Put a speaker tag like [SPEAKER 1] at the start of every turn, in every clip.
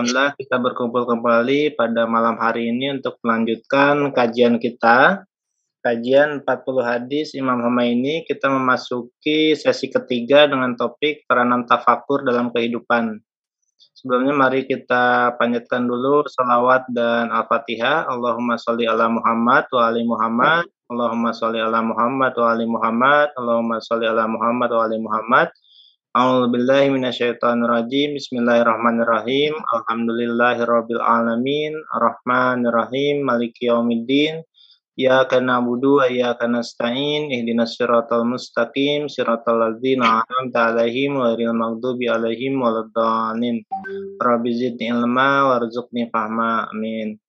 [SPEAKER 1] Alhamdulillah kita berkumpul kembali pada malam hari ini untuk melanjutkan kajian kita. Kajian 40 hadis Imam Humaini, kita memasuki sesi ketiga dengan topik peranan tafakur dalam kehidupan. Sebelumnya mari kita panjatkan dulu salawat dan al-fatihah. Allahumma sholli ala Muhammad wa ali Muhammad. Allahumma sholli ala Muhammad wa ali Muhammad. Allahumma sholli ala Muhammad wa ali Muhammad. A'udzubillahi minasyaitonirrajim. Bismillahirrahmanirrahim. Alhamdulillahirabbil alamin. Arrahmanirrahim. Maliki yaumiddin. Iyyaka na'budu wa iyyaka nasta'in. Ihdinas siratal mustaqim. Siratal ladzina an'amta 'alaihim ghairil maghdubi 'alaihim waladdallin. Rabbi zidni ilma warzuqni fahma. Amin.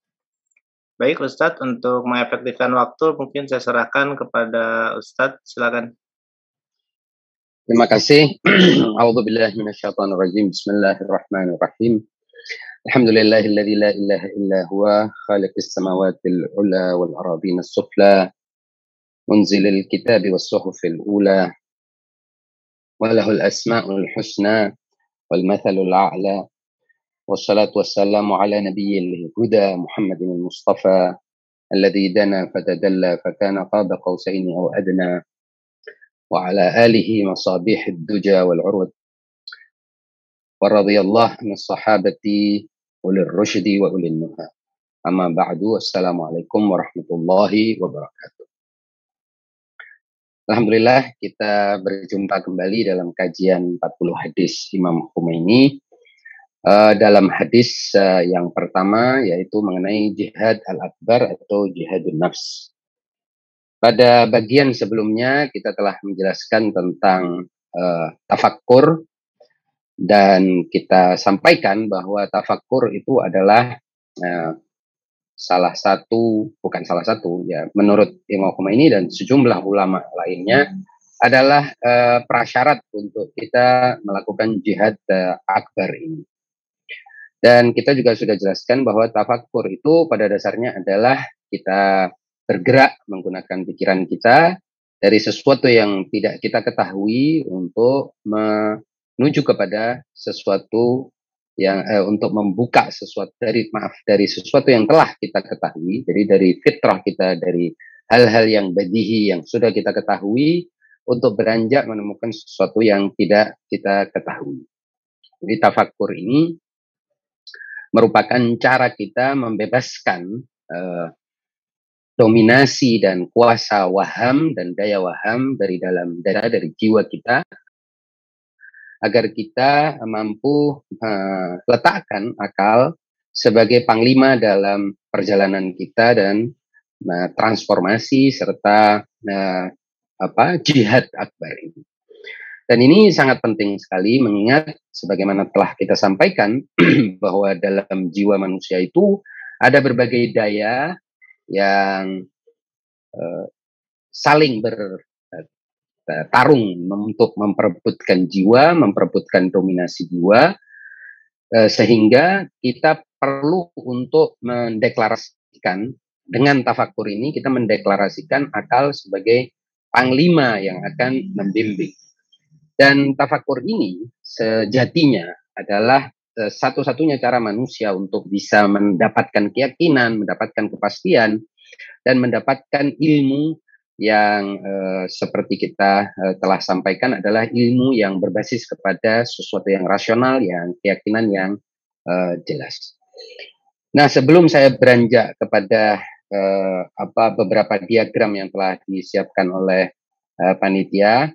[SPEAKER 1] Baik Ustadz, untuk mengefektifkan waktu mungkin saya serahkan kepada Ustadz. Silakan.
[SPEAKER 2] Terima kasih. A'udzubillahi minasyaitonirrajim. Bismillahirrahmanirrahim. Alhamdulillahilladzi la ilaha illa huwa khaliqis samawatil ula wal aradin as-sufla munzilil kitabi was suhufil ula wa lahul asmaul husna wal mathalul a'la والصلاة والسلام على نبي الهدى محمد المصطفى الذي دنا فتدلى فكان قاب قوسين أو أدنى وعلى آله مصابيح الدجى والعروة ورضي الله عن الصحابة أولي الرشد وأولي النهى أما بعد السلام عليكم ورحمة الله وبركاته Alhamdulillah kita berjumpa kembali dalam kajian 40 hadis Imam Khomeini uh, dalam hadis uh, yang pertama yaitu mengenai jihad al-akbar atau jihadun nafs. Pada bagian sebelumnya kita telah menjelaskan tentang uh, tafakkur dan kita sampaikan bahwa tafakkur itu adalah uh, salah satu bukan salah satu ya menurut Imam Khomeini dan sejumlah ulama lainnya adalah uh, prasyarat untuk kita melakukan jihad uh, akbar ini. Dan kita juga sudah jelaskan bahwa tafakkur itu pada dasarnya adalah kita bergerak menggunakan pikiran kita dari sesuatu yang tidak kita ketahui untuk menuju kepada sesuatu yang eh, untuk membuka sesuatu dari maaf dari sesuatu yang telah kita ketahui jadi dari fitrah kita dari hal-hal yang badihi yang sudah kita ketahui untuk beranjak menemukan sesuatu yang tidak kita ketahui. Jadi tafakur ini merupakan cara kita membebaskan uh, dominasi dan kuasa waham dan daya waham dari dalam darah dari jiwa kita agar kita mampu uh, letakkan akal sebagai panglima dalam perjalanan kita dan uh, transformasi serta uh, apa jihad akbar ini. Dan ini sangat penting sekali mengingat sebagaimana telah kita sampaikan bahwa dalam jiwa manusia itu ada berbagai daya yang uh, saling bertarung eh, untuk memperebutkan jiwa, memperebutkan dominasi jiwa, uh, sehingga kita perlu untuk mendeklarasikan dengan tafakur ini kita mendeklarasikan akal sebagai panglima yang akan membimbing. Dan tafakur ini sejatinya adalah Eh, satu-satunya cara manusia untuk bisa mendapatkan keyakinan, mendapatkan kepastian, dan mendapatkan ilmu yang uh, seperti kita uh, telah sampaikan adalah ilmu yang berbasis kepada sesuatu yang rasional, yang keyakinan yang uh, jelas. Nah, sebelum saya beranjak kepada uh, apa beberapa diagram yang telah disiapkan oleh uh, panitia,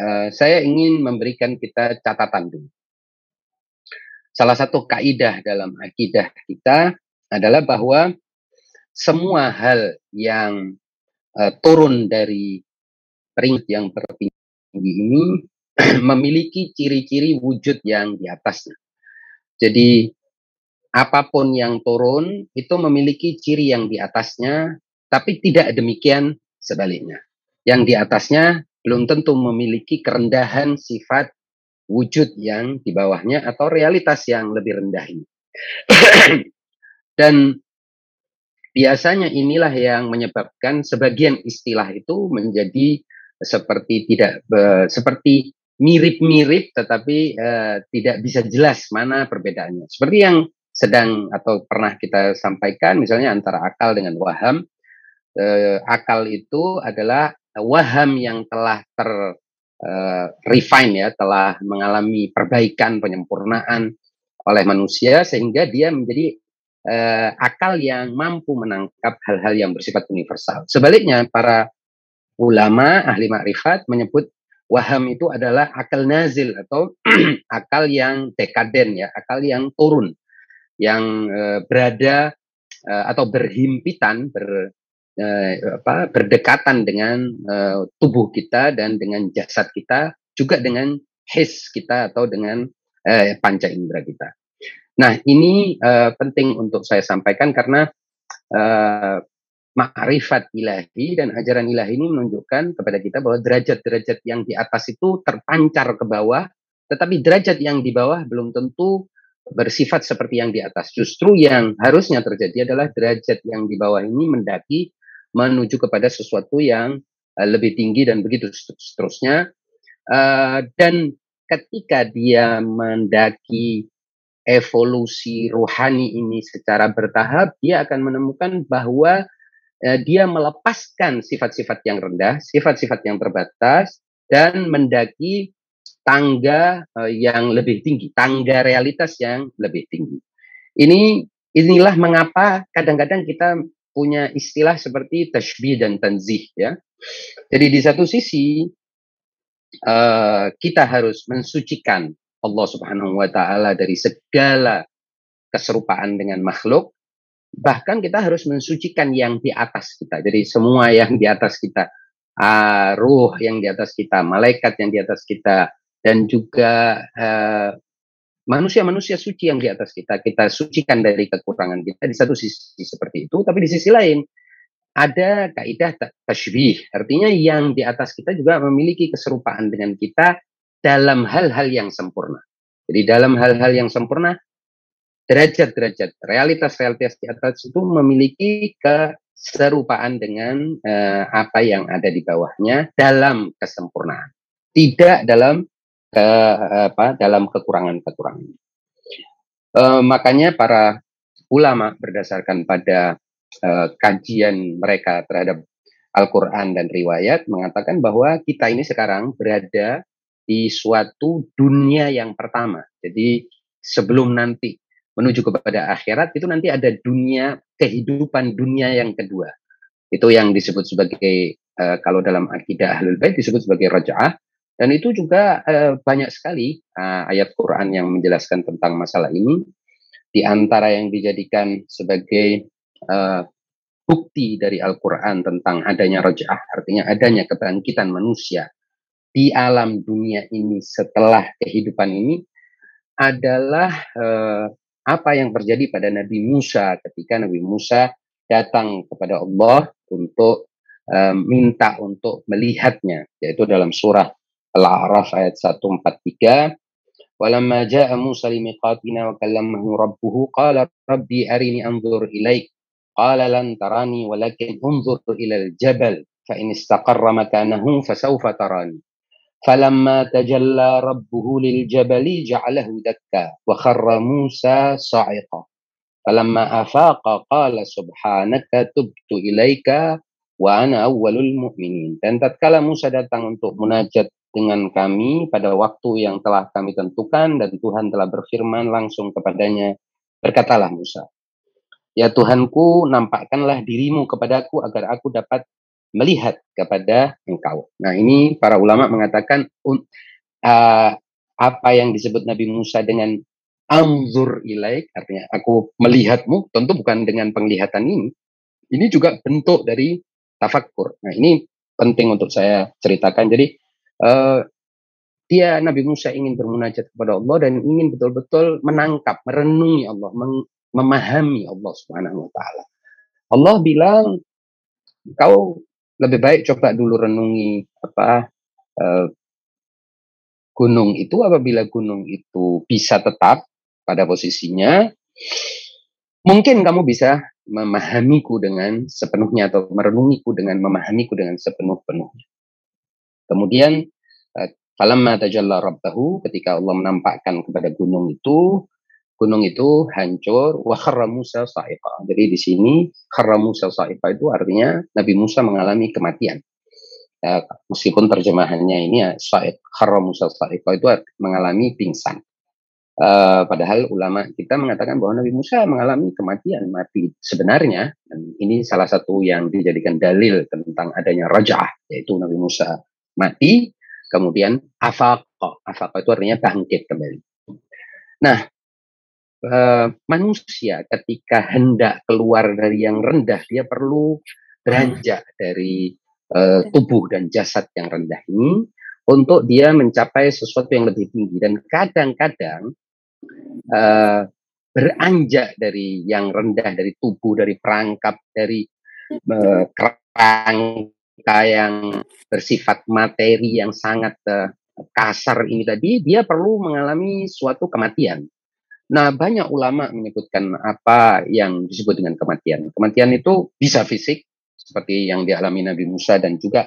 [SPEAKER 2] uh, saya ingin memberikan kita catatan dulu salah satu kaidah dalam akidah kita adalah bahwa semua hal yang uh, turun dari peringkat yang tertinggi ini memiliki ciri-ciri wujud yang di atasnya. Jadi apa pun yang turun itu memiliki ciri yang di atasnya, tapi tidak demikian sebaliknya. Yang di atasnya belum tentu memiliki kerendahan sifat wujud yang di bawahnya atau realitas yang lebih rendah ini. Dan biasanya inilah yang menyebabkan sebagian istilah itu menjadi seperti tidak seperti mirip-mirip tetapi uh, tidak bisa jelas mana perbedaannya. Seperti yang sedang atau pernah kita sampaikan misalnya antara akal dengan waham eh, akal itu adalah waham yang telah ter uh, refine ya telah mengalami perbaikan penyempurnaan oleh manusia sehingga dia menjadi uh, akal yang mampu menangkap hal-hal yang bersifat universal. Sebaliknya para ulama ahli makrifat menyebut waham itu adalah akal nazil atau akal yang dekaden ya, akal yang turun, yang uh, berada atau berhimpitan ber uh, apa berdekatan dengan uh, tubuh kita dan dengan jasad kita, juga dengan his kita atau dengan uh, panca indera kita. Nah, ini uh, penting untuk saya sampaikan karena uh, makrifat ilahi dan ajaran ilahi ini menunjukkan kepada kita bahwa derajat-derajat yang di atas itu terpancar ke bawah, tetapi derajat yang di bawah belum tentu bersifat seperti yang di atas. Justru yang harusnya terjadi adalah derajat yang di bawah ini mendaki menuju kepada sesuatu yang uh, lebih tinggi dan begitu seterusnya. Uh, dan ketika dia mendaki evolusi rohani ini secara bertahap, dia akan menemukan bahwa Eh, dia melepaskan sifat-sifat yang rendah, sifat-sifat yang terbatas, dan mendaki tangga eh, yang lebih tinggi, tangga realitas yang lebih tinggi. Ini inilah mengapa kadang-kadang kita punya istilah seperti tashbih dan tanzih ya. Jadi di satu sisi uh, kita harus mensucikan Allah Subhanahu wa taala dari segala keserupaan dengan makhluk bahkan kita harus mensucikan yang di atas kita. Jadi semua yang di atas kita, uh, ruh yang di atas kita, malaikat yang di atas kita, dan juga manusia manusia-manusia suci yang di atas kita, kita sucikan dari kekurangan kita di satu sisi seperti itu, tapi di sisi lain ada kaidah tashbih, artinya yang di atas kita juga memiliki keserupaan dengan kita dalam hal-hal yang sempurna. Jadi dalam hal-hal yang sempurna derajat-derajat realitas-realitas di atas itu memiliki keserupaan dengan uh, apa yang ada di bawahnya dalam kesempurnaan, tidak dalam ke apa dalam kekurangan-kekurangan. Uh, makanya para ulama berdasarkan pada uh, kajian mereka terhadap Al-Quran dan riwayat mengatakan bahwa kita ini sekarang berada di suatu dunia yang pertama. Jadi sebelum nanti menuju kepada akhirat itu nanti ada dunia kehidupan dunia yang kedua. Itu yang disebut sebagai uh, kalau dalam akidah Ahlul Bait disebut sebagai raja'ah dan itu juga uh, banyak sekali uh, ayat Quran yang menjelaskan tentang masalah ini. Di antara yang dijadikan sebagai uh, bukti dari Al-Qur'an tentang adanya raja'ah artinya adanya kebangkitan manusia di alam dunia ini setelah kehidupan ini adalah uh, apa yang terjadi pada Nabi Musa ketika Nabi Musa datang kepada Allah untuk um, minta untuk melihatnya yaitu dalam surah Al-A'raf ayat 143 Walamma ja'a Musa limiqatina wa kallamahu rabbuhu qala rabbi arini anzur ilaik qala lan tarani walakin unzur ila al-jabal fa in istaqarra makanahu fasawfa tarani فلما تجلى ربه للجبل جعله دكا وخر موسى صاعقا فلما أفاق قال سبحانك تبت إليك wa ana awwalul mu'minin. Dan tatkala Musa datang untuk munajat dengan kami pada waktu yang telah kami tentukan dan Tuhan telah berfirman langsung kepadanya, berkatalah Musa, Ya Tuhanku, nampakkanlah dirimu kepadaku agar aku dapat melihat kepada engkau. Nah ini para ulama mengatakan uh, apa yang disebut Nabi Musa dengan amzur ilaik, artinya aku melihatmu, tentu bukan dengan penglihatan ini. Ini juga bentuk dari tafakkur. Nah ini penting untuk saya ceritakan. Jadi uh, dia Nabi Musa ingin bermunajat kepada Allah dan ingin betul-betul menangkap, merenungi Allah, memahami Allah Subhanahu wa taala. Allah bilang, "Kau lebih baik coba dulu renungi apa uh, gunung itu apabila gunung itu bisa tetap pada posisinya mungkin kamu bisa memahamiku dengan sepenuhnya atau merenungiku dengan memahamiku dengan sepenuh-penuhnya kemudian uh, falamma tajalla rabbahu ketika Allah menampakkan kepada gunung itu gunung itu hancur wa kharra Musa sa'iqa. Jadi di sini kharra Musa sa'iqa itu artinya Nabi Musa mengalami kematian. Ya, meskipun terjemahannya ini ya sa'iq kharra Musa sa'iqa itu mengalami pingsan. Uh, padahal ulama kita mengatakan bahwa Nabi Musa mengalami kematian mati sebenarnya dan ini salah satu yang dijadikan dalil tentang adanya rajah yaitu Nabi Musa mati kemudian afaq afaq itu artinya bangkit kembali. Nah, uh, manusia ketika hendak keluar dari yang rendah dia perlu beranjak dari uh, tubuh dan jasad yang rendah ini untuk dia mencapai sesuatu yang lebih tinggi dan kadang-kadang uh, beranjak dari yang rendah dari tubuh dari perangkap dari uh, kerangka yang bersifat materi yang sangat uh, kasar ini tadi dia perlu mengalami suatu kematian. Nah, banyak ulama menyebutkan apa yang disebut dengan kematian. Kematian itu bisa fisik seperti yang dialami Nabi Musa dan juga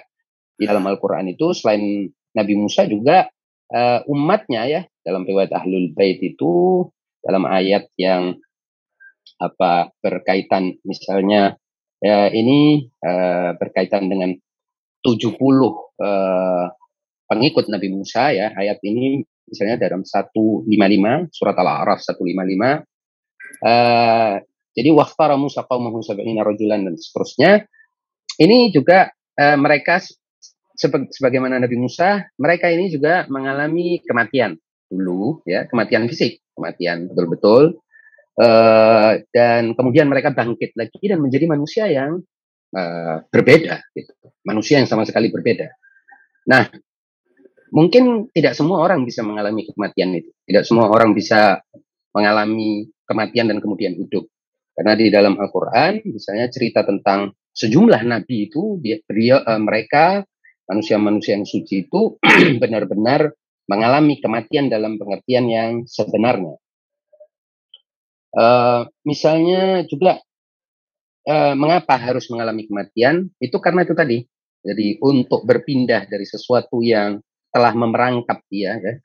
[SPEAKER 2] di dalam Al-Qur'an itu selain Nabi Musa juga uh, umatnya ya dalam riwayat Ahlul Bait itu dalam ayat yang apa berkaitan misalnya ya ini uh, berkaitan dengan 70 uh, pengikut Nabi Musa ya. Ayat ini misalnya dalam 155 surat Al-A'raf 155 uh, jadi waktara Musa qaumahu sab'ina rajulan dan seterusnya. Ini juga uh, mereka sebagaimana Nabi Musa, mereka ini juga mengalami kematian dulu, ya, kematian fisik, kematian betul-betul, uh, dan kemudian mereka bangkit lagi dan menjadi manusia yang uh, berbeda, gitu. manusia yang sama sekali berbeda. Nah, mungkin tidak semua orang bisa mengalami kematian itu, tidak semua orang bisa mengalami kematian dan kemudian hidup. Karena di dalam Al-Quran, misalnya cerita tentang sejumlah nabi itu, dia, uh, mereka manusia-manusia yang suci itu benar-benar mengalami kematian dalam pengertian yang sebenarnya. Uh, misalnya juga uh, mengapa harus mengalami kematian? Itu karena itu tadi. Jadi untuk berpindah dari sesuatu yang telah memerangkap dia, ya,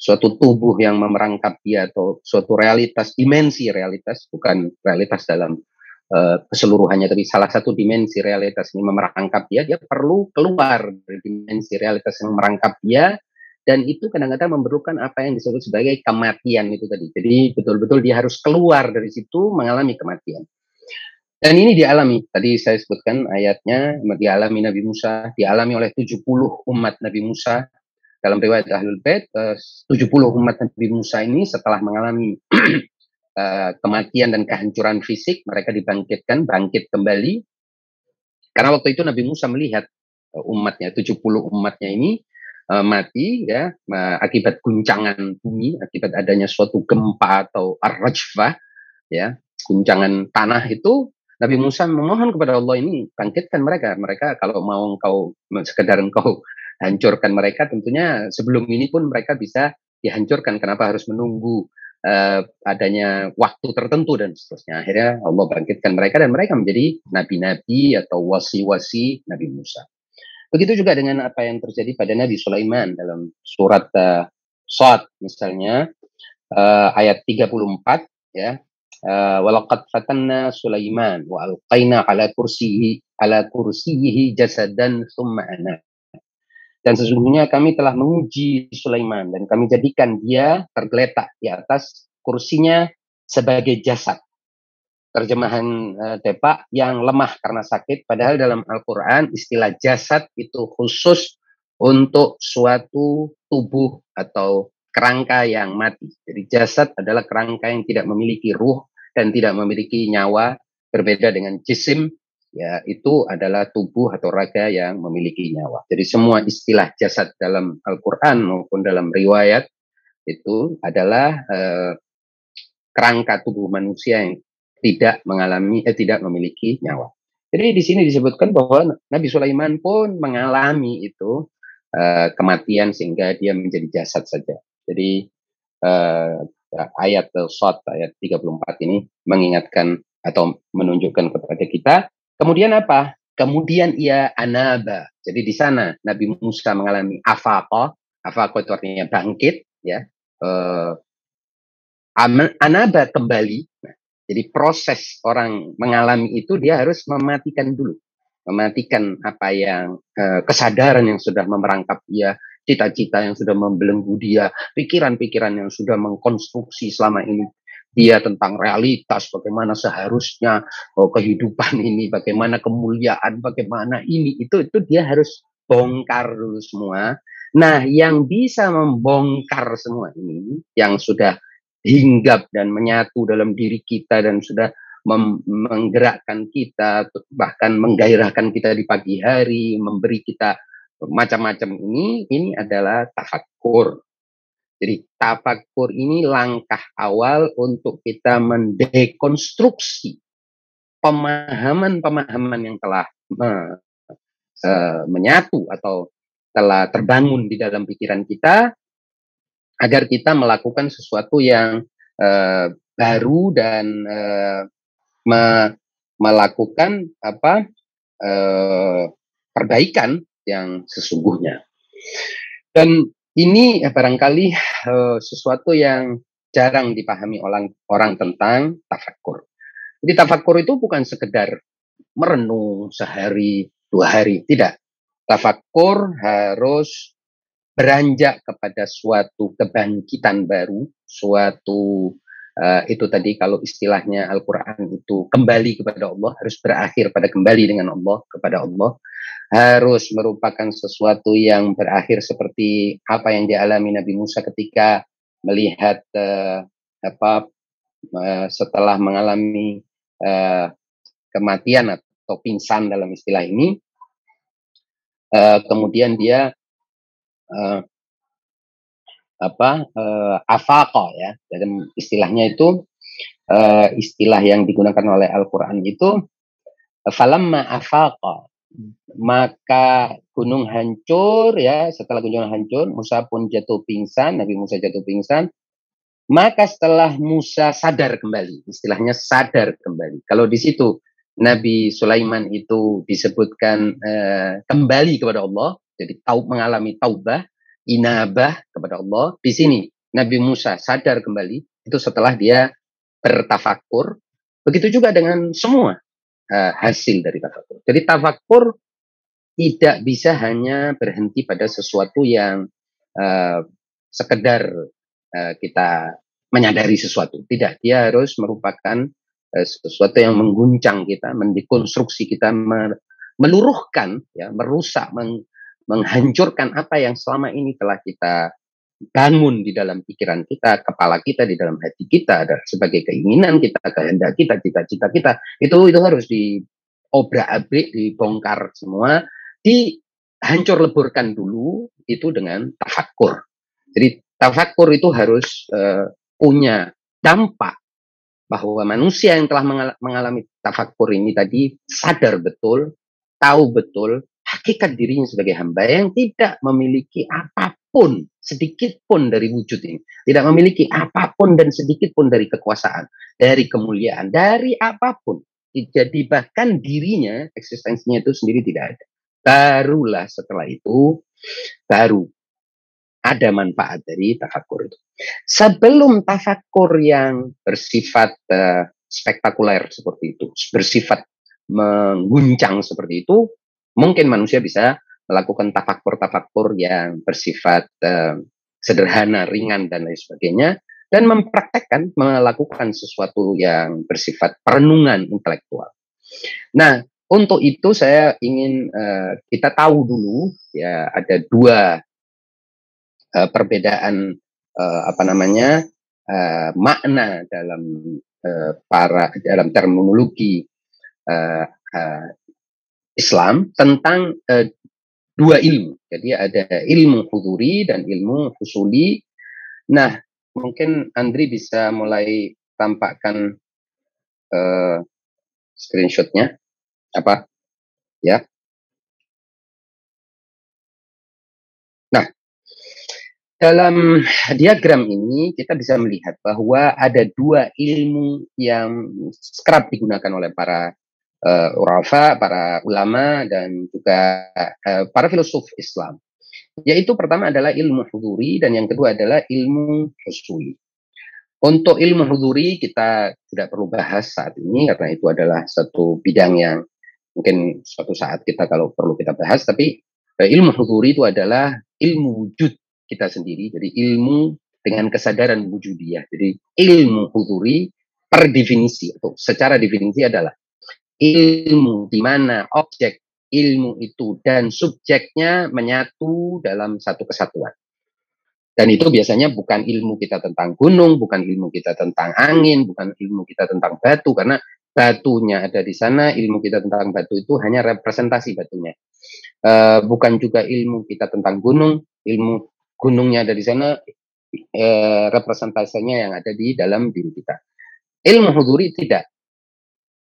[SPEAKER 2] suatu tubuh yang memerangkap dia atau suatu realitas, dimensi realitas, bukan realitas dalam uh, keseluruhannya tapi salah satu dimensi realitas ini memerangkap dia dia perlu keluar dari dimensi realitas yang merangkap dia dan itu kadang-kadang memerlukan apa yang disebut sebagai kematian itu tadi jadi betul-betul dia harus keluar dari situ mengalami kematian dan ini dialami tadi saya sebutkan ayatnya dialami Nabi Musa dialami oleh 70 umat Nabi Musa dalam riwayat Ahlul Bait 70 umat Nabi Musa ini setelah mengalami uh, kematian dan kehancuran fisik, mereka dibangkitkan, bangkit kembali. Karena waktu itu Nabi Musa melihat uh, umatnya, 70 umatnya ini mati ya akibat guncangan bumi, akibat adanya suatu gempa atau ar-rajfah ya, guncangan tanah itu Nabi Musa memohon kepada Allah ini bangkitkan mereka. Mereka kalau mau engkau sekedar engkau hancurkan mereka tentunya sebelum ini pun mereka bisa dihancurkan. Kenapa harus menunggu uh, adanya waktu tertentu dan seterusnya. Akhirnya Allah bangkitkan mereka dan mereka menjadi nabi-nabi atau wasi-wasi Nabi Musa. Begitu juga dengan apa yang terjadi pada Nabi Sulaiman dalam surat uh, Sad misalnya uh, ayat 34 ya. Uh, walaqad fatanna Sulaiman wa alqaina ala kursiyi ala kursiyihi jasadan thumma ana dan sesungguhnya kami telah menguji Sulaiman dan kami jadikan dia tergeletak di atas kursinya sebagai jasad. Terjemahan uh, Depak yang lemah karena sakit, padahal dalam Al-Quran istilah jasad itu khusus untuk suatu tubuh atau kerangka yang mati. Jadi jasad adalah kerangka yang tidak memiliki ruh dan tidak memiliki nyawa, berbeda dengan jisim ya itu adalah tubuh atau raga yang memiliki nyawa. Jadi semua istilah jasad dalam Al-Qur'an maupun dalam riwayat itu adalah eh, kerangka tubuh manusia yang tidak mengalami eh, tidak memiliki nyawa. Jadi di sini disebutkan bahwa Nabi Sulaiman pun mengalami itu eh, kematian sehingga dia menjadi jasad saja. Jadi eh, ayat Sot ayat 34 ini mengingatkan atau menunjukkan kepada kita Kemudian apa? Kemudian ia anaba. Jadi di sana Nabi Musa mengalami afaqa. Afaqa itu artinya bangkit, ya. Uh, anaba kembali. Nah, jadi proses orang mengalami itu dia harus mematikan dulu, mematikan apa yang uh, kesadaran yang sudah memerangkap dia, cita-cita yang sudah membelenggu dia, pikiran-pikiran yang sudah mengkonstruksi selama ini dia tentang realitas, bagaimana seharusnya oh, kehidupan ini, bagaimana kemuliaan, bagaimana ini, itu itu dia harus bongkar dulu semua. Nah, yang bisa membongkar semua ini, yang sudah hinggap dan menyatu dalam diri kita dan sudah menggerakkan kita, bahkan menggairahkan kita di pagi hari, memberi kita macam-macam ini, ini adalah tafakur. Jadi tafakur ini langkah awal untuk kita mendekonstruksi pemahaman-pemahaman yang telah me, uh, menyatu atau telah terbangun di dalam pikiran kita agar kita melakukan sesuatu yang uh, baru dan uh, me melakukan apa uh, perbaikan yang sesungguhnya. Dan ini ya, barangkali uh, sesuatu yang jarang dipahami orang orang tentang tafakur. Jadi tafakur itu bukan sekedar merenung sehari dua hari, tidak. Tafakur harus beranjak kepada suatu kebangkitan baru, suatu uh, itu tadi kalau istilahnya Al-Quran itu kembali kepada Allah, harus berakhir pada kembali dengan Allah, kepada Allah harus merupakan sesuatu yang berakhir seperti apa yang dialami Nabi Musa ketika melihat uh, apa uh, setelah mengalami uh, kematian atau pingsan dalam istilah ini uh, kemudian dia uh, apa uh, afaqa ya. Dalam istilahnya itu uh, istilah yang digunakan oleh Al-Qur'an itu falamma afaqa maka gunung hancur ya. Setelah gunung hancur Musa pun jatuh pingsan Nabi Musa jatuh pingsan. Maka setelah Musa sadar kembali istilahnya sadar kembali. Kalau di situ Nabi Sulaiman itu disebutkan uh, kembali kepada Allah jadi tahu mengalami taubah inabah kepada Allah di sini Nabi Musa sadar kembali itu setelah dia bertafakur begitu juga dengan semua uh, hasil dari tafakur. Jadi tafakur tidak bisa hanya berhenti pada sesuatu yang uh, sekedar uh, kita menyadari sesuatu. Tidak, dia harus merupakan sesuatu yang mengguncang kita, mendekonstruksi kita, meluruhkan, ya, merusak, menghancurkan apa yang selama ini telah kita bangun di dalam pikiran kita, kepala kita, di dalam hati kita, sebagai keinginan kita, kehendak kita, cita-cita kita, itu itu harus diobrak-abrik, dibongkar semua, dihancur leburkan dulu itu dengan tafakur. Jadi tafakur itu harus uh, punya dampak bahwa manusia yang telah mengalami tafakur ini tadi sadar betul, tahu betul hakikat dirinya sebagai hamba yang tidak memiliki apa pun sedikit pun dari wujud ini. Tidak memiliki apa pun dan sedikit pun dari kekuasaan, dari kemuliaan, dari apa pun. Jadi bahkan dirinya, eksistensinya itu sendiri tidak ada. Barulah setelah itu, baru ada manfaat dari tafakur itu. Sebelum tafakur yang bersifat uh, spektakuler seperti itu, bersifat mengguncang seperti itu, mungkin manusia bisa melakukan tafakur-tafakur yang bersifat uh, sederhana, ringan dan lain sebagainya dan mempraktekkan melakukan sesuatu yang bersifat perenungan intelektual. Nah, untuk itu saya ingin uh, kita tahu dulu ya ada dua uh, perbedaan uh, apa namanya uh, makna dalam uh, para dalam terminologi uh, uh, Islam tentang uh, dua ilmu. Jadi ada ilmu huduri dan ilmu husuli. Nah, mungkin Andri bisa mulai tampakkan uh, screenshotnya apa ya nah dalam diagram ini kita bisa melihat bahwa ada dua ilmu yang kerap digunakan oleh para uh, urafa, para ulama dan juga uh, para filosof Islam. Yaitu pertama adalah ilmu huduri dan yang kedua adalah ilmu husuli. Untuk ilmu huduri kita tidak perlu bahas saat ini karena itu adalah satu bidang yang mungkin suatu saat kita kalau perlu kita bahas. Tapi eh, ilmu huduri itu adalah ilmu wujud kita sendiri. Jadi ilmu dengan kesadaran wujudiah. Jadi ilmu huduri per definisi atau secara definisi adalah ilmu di mana objek ilmu itu dan subjeknya menyatu dalam satu kesatuan. Dan itu biasanya bukan ilmu kita tentang gunung, bukan ilmu kita tentang angin, bukan ilmu kita tentang batu, karena batunya ada di sana, ilmu kita tentang batu itu hanya representasi batunya. Uh, bukan juga ilmu kita tentang gunung, ilmu gunungnya ada di sana, uh, representasinya yang ada di dalam diri kita. Ilmu huduri tidak.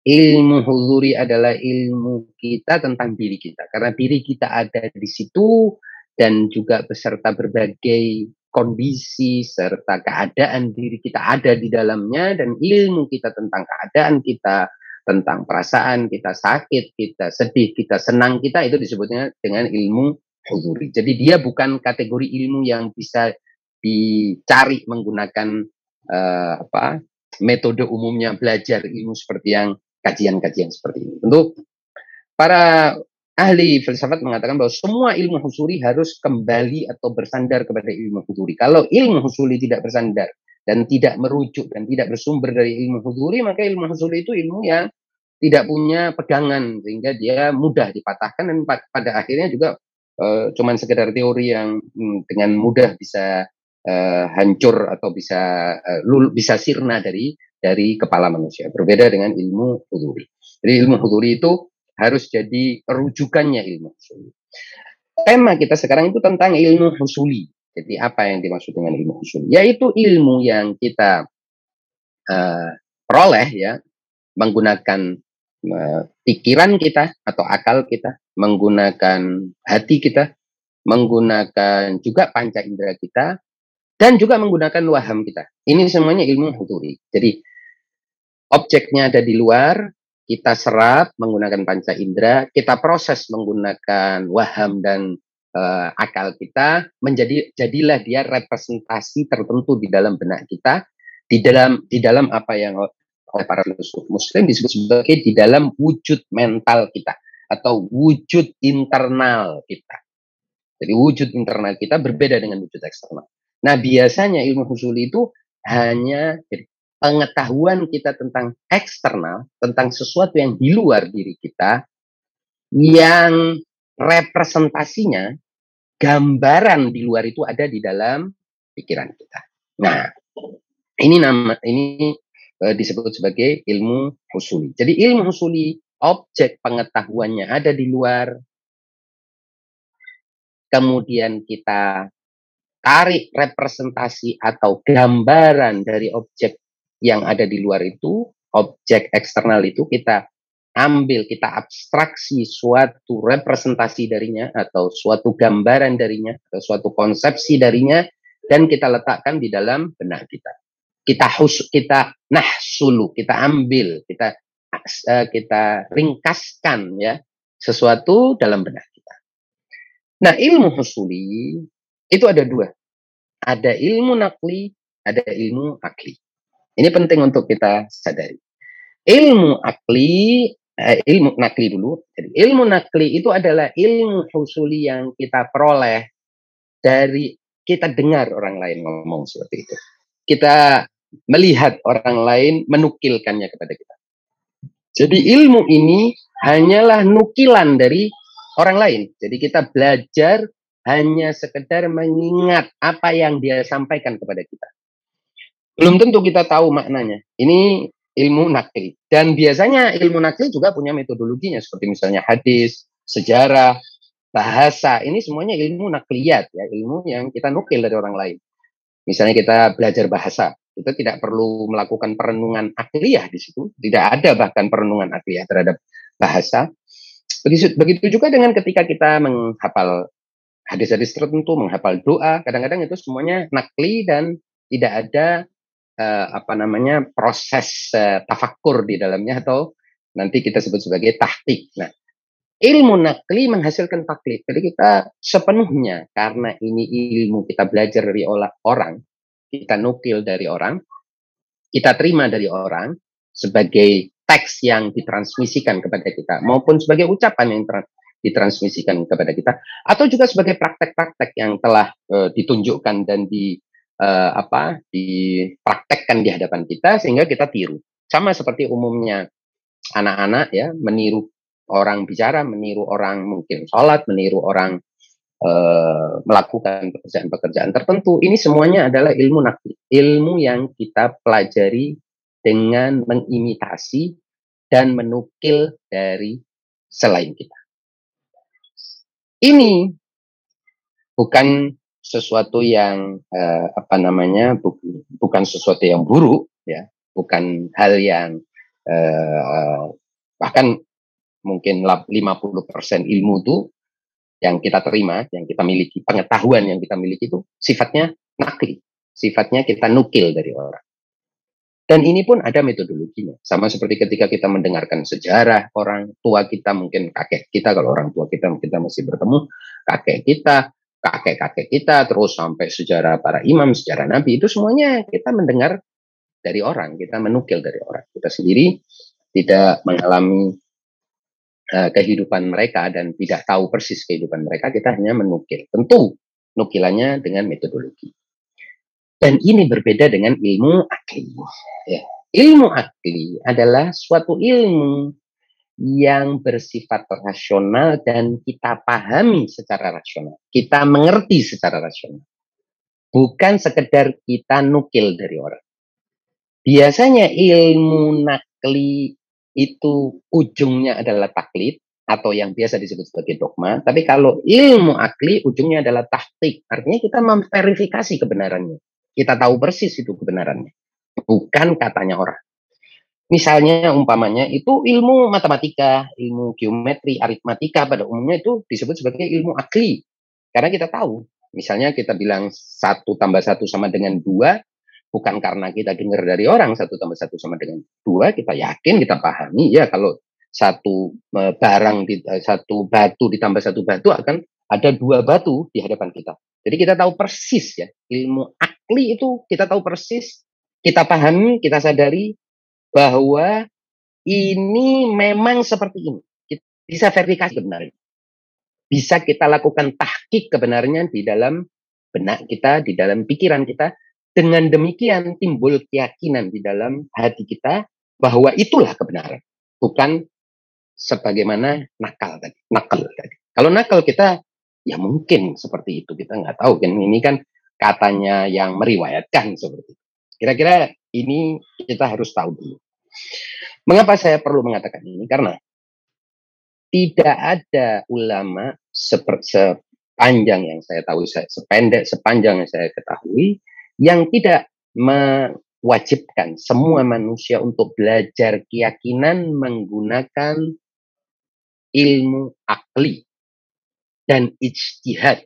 [SPEAKER 2] Ilmu huduri adalah ilmu kita tentang diri kita, karena diri kita ada di situ dan juga beserta berbagai kondisi serta keadaan diri kita ada di dalamnya dan ilmu kita tentang keadaan kita tentang perasaan kita sakit kita sedih kita senang kita itu disebutnya dengan ilmu huzuri. Jadi dia bukan kategori ilmu yang bisa dicari menggunakan uh, apa metode umumnya belajar ilmu seperti yang kajian-kajian seperti ini untuk para ahli filsafat mengatakan bahwa semua ilmu husuli harus kembali atau bersandar kepada ilmu husuli. Kalau ilmu husuli tidak bersandar dan tidak merujuk dan tidak bersumber dari ilmu husuli, maka ilmu husuli itu ilmu yang tidak punya pegangan sehingga dia mudah dipatahkan dan pada akhirnya juga uh, cuman sekedar teori yang hmm, dengan mudah bisa uh, hancur atau bisa uh, lul, bisa sirna dari dari kepala manusia. Berbeda dengan ilmu huduri. Jadi ilmu huduri itu harus jadi rujukannya ilmu husuli. Tema kita sekarang itu tentang ilmu husuli. Jadi apa yang dimaksud dengan ilmu husuli? Yaitu ilmu yang kita uh, peroleh ya menggunakan uh, pikiran kita atau akal kita, menggunakan hati kita, menggunakan juga panca indera kita, dan juga menggunakan waham kita. Ini semuanya ilmu husuli. Jadi objeknya ada di luar, kita serap menggunakan panca indera, kita proses menggunakan waham dan uh, akal kita, menjadi jadilah dia representasi tertentu di dalam benak kita, di dalam di dalam apa yang oleh para filsuf Muslim disebut sebagai di dalam wujud mental kita atau wujud internal kita. Jadi wujud internal kita berbeda dengan wujud eksternal. Nah biasanya ilmu husul itu hanya pengetahuan kita tentang eksternal, tentang sesuatu yang di luar diri kita, yang representasinya, gambaran di luar itu ada di dalam pikiran kita. Nah, ini nama ini e, disebut sebagai ilmu husuli. Jadi ilmu husuli objek pengetahuannya ada di luar. Kemudian kita tarik representasi atau gambaran dari objek yang ada di luar itu, objek eksternal itu kita ambil, kita abstraksi suatu representasi darinya atau suatu gambaran darinya atau suatu konsepsi darinya dan kita letakkan di dalam benak kita. Kita hus kita nahsulu, kita ambil, kita uh, kita ringkaskan ya sesuatu dalam benak kita. Nah, ilmu husuli itu ada dua. Ada ilmu nakli, ada ilmu akli. Ini penting untuk kita sadari. Ilmu akli, eh, ilmu nakli dulu. Jadi ilmu nakli itu adalah ilmu husuli yang kita peroleh dari kita dengar orang lain ngomong seperti itu. Kita melihat orang lain menukilkannya kepada kita. Jadi ilmu ini hanyalah nukilan dari orang lain. Jadi kita belajar hanya sekedar mengingat apa yang dia sampaikan kepada kita belum tentu kita tahu maknanya. Ini ilmu nakli. Dan biasanya ilmu nakli juga punya metodologinya seperti misalnya hadis, sejarah, bahasa. Ini semuanya ilmu nakliyat ya, ilmu yang kita nukil dari orang lain. Misalnya kita belajar bahasa, kita tidak perlu melakukan perenungan akliyah di situ. Tidak ada bahkan perenungan akliyah terhadap bahasa. Begitu, begitu juga dengan ketika kita menghafal hadis-hadis tertentu, menghafal doa, kadang-kadang itu semuanya nakli dan tidak ada uh, apa namanya proses uh, tafakur di dalamnya atau nanti kita sebut sebagai tahtik. Nah, ilmu nakli menghasilkan taklid. Jadi kita sepenuhnya karena ini ilmu kita belajar dari orang, kita nukil dari orang, kita terima dari orang sebagai teks yang ditransmisikan kepada kita maupun sebagai ucapan yang ditransmisikan kepada kita atau juga sebagai praktek-praktek yang telah uh, ditunjukkan dan di uh, apa dipraktekkan di hadapan kita sehingga kita tiru sama seperti umumnya anak-anak ya meniru orang bicara meniru orang mungkin sholat meniru orang uh, melakukan pekerjaan-pekerjaan tertentu ini semuanya adalah ilmu nakli ilmu yang kita pelajari dengan mengimitasi dan menukil dari selain kita. Ini bukan sesuatu yang eh, apa namanya bu, bukan sesuatu yang buruk ya, bukan hal yang eh, bahkan mungkin 50% ilmu itu yang kita terima, yang kita miliki, pengetahuan yang kita miliki itu sifatnya nakli, sifatnya kita nukil dari orang. Dan ini pun ada metodologinya. Sama seperti ketika kita mendengarkan sejarah orang tua kita, mungkin kakek kita, kalau orang tua kita kita masih bertemu, kakek kita, kakek-kakek kita, terus sampai sejarah para imam, sejarah nabi, itu semuanya kita mendengar dari orang, kita menukil dari orang. Kita sendiri tidak mengalami uh, kehidupan mereka dan tidak tahu persis kehidupan mereka, kita hanya menukil. Tentu nukilannya dengan metodologi. Dan ini berbeda dengan ilmu akli. Ya. Ilmu akli adalah suatu ilmu yang bersifat rasional dan kita pahami secara rasional. Kita mengerti secara rasional. Bukan sekedar kita nukil dari orang. Biasanya ilmu nakli itu ujungnya adalah taklid atau yang biasa disebut sebagai dogma. Tapi kalau ilmu akli ujungnya adalah tahtik. Artinya kita memverifikasi kebenarannya. Kita tahu persis itu kebenarannya. Bukan katanya orang. Misalnya umpamanya itu ilmu matematika, ilmu geometri, aritmatika pada umumnya itu disebut sebagai ilmu akli. Karena kita tahu, misalnya kita bilang satu tambah satu sama dengan dua, bukan karena kita dengar dari orang satu tambah satu sama dengan dua, kita yakin, kita pahami, ya kalau satu e, barang, e, satu batu ditambah satu batu akan ada dua batu di hadapan kita. Jadi kita tahu persis ya ilmu akli itu kita tahu persis, kita pahami, kita sadari bahwa ini memang seperti ini. Kita bisa verifikasi kebenaran. Bisa kita lakukan tahkik kebenarannya di dalam benak kita, di dalam pikiran kita. Dengan demikian timbul keyakinan di dalam hati kita bahwa itulah kebenaran. Bukan sebagaimana nakal tadi. Nakal tadi. Kalau nakal kita Ya mungkin seperti itu kita nggak tahu kan ini kan katanya yang meriwayatkan seperti itu. Kira-kira ini kita harus tahu dulu. Mengapa saya perlu mengatakan ini? Karena tidak ada ulama seperti sepanjang yang saya tahu, sependek sepanjang yang saya ketahui, yang tidak mewajibkan semua manusia untuk belajar keyakinan menggunakan ilmu akli dan ijtihad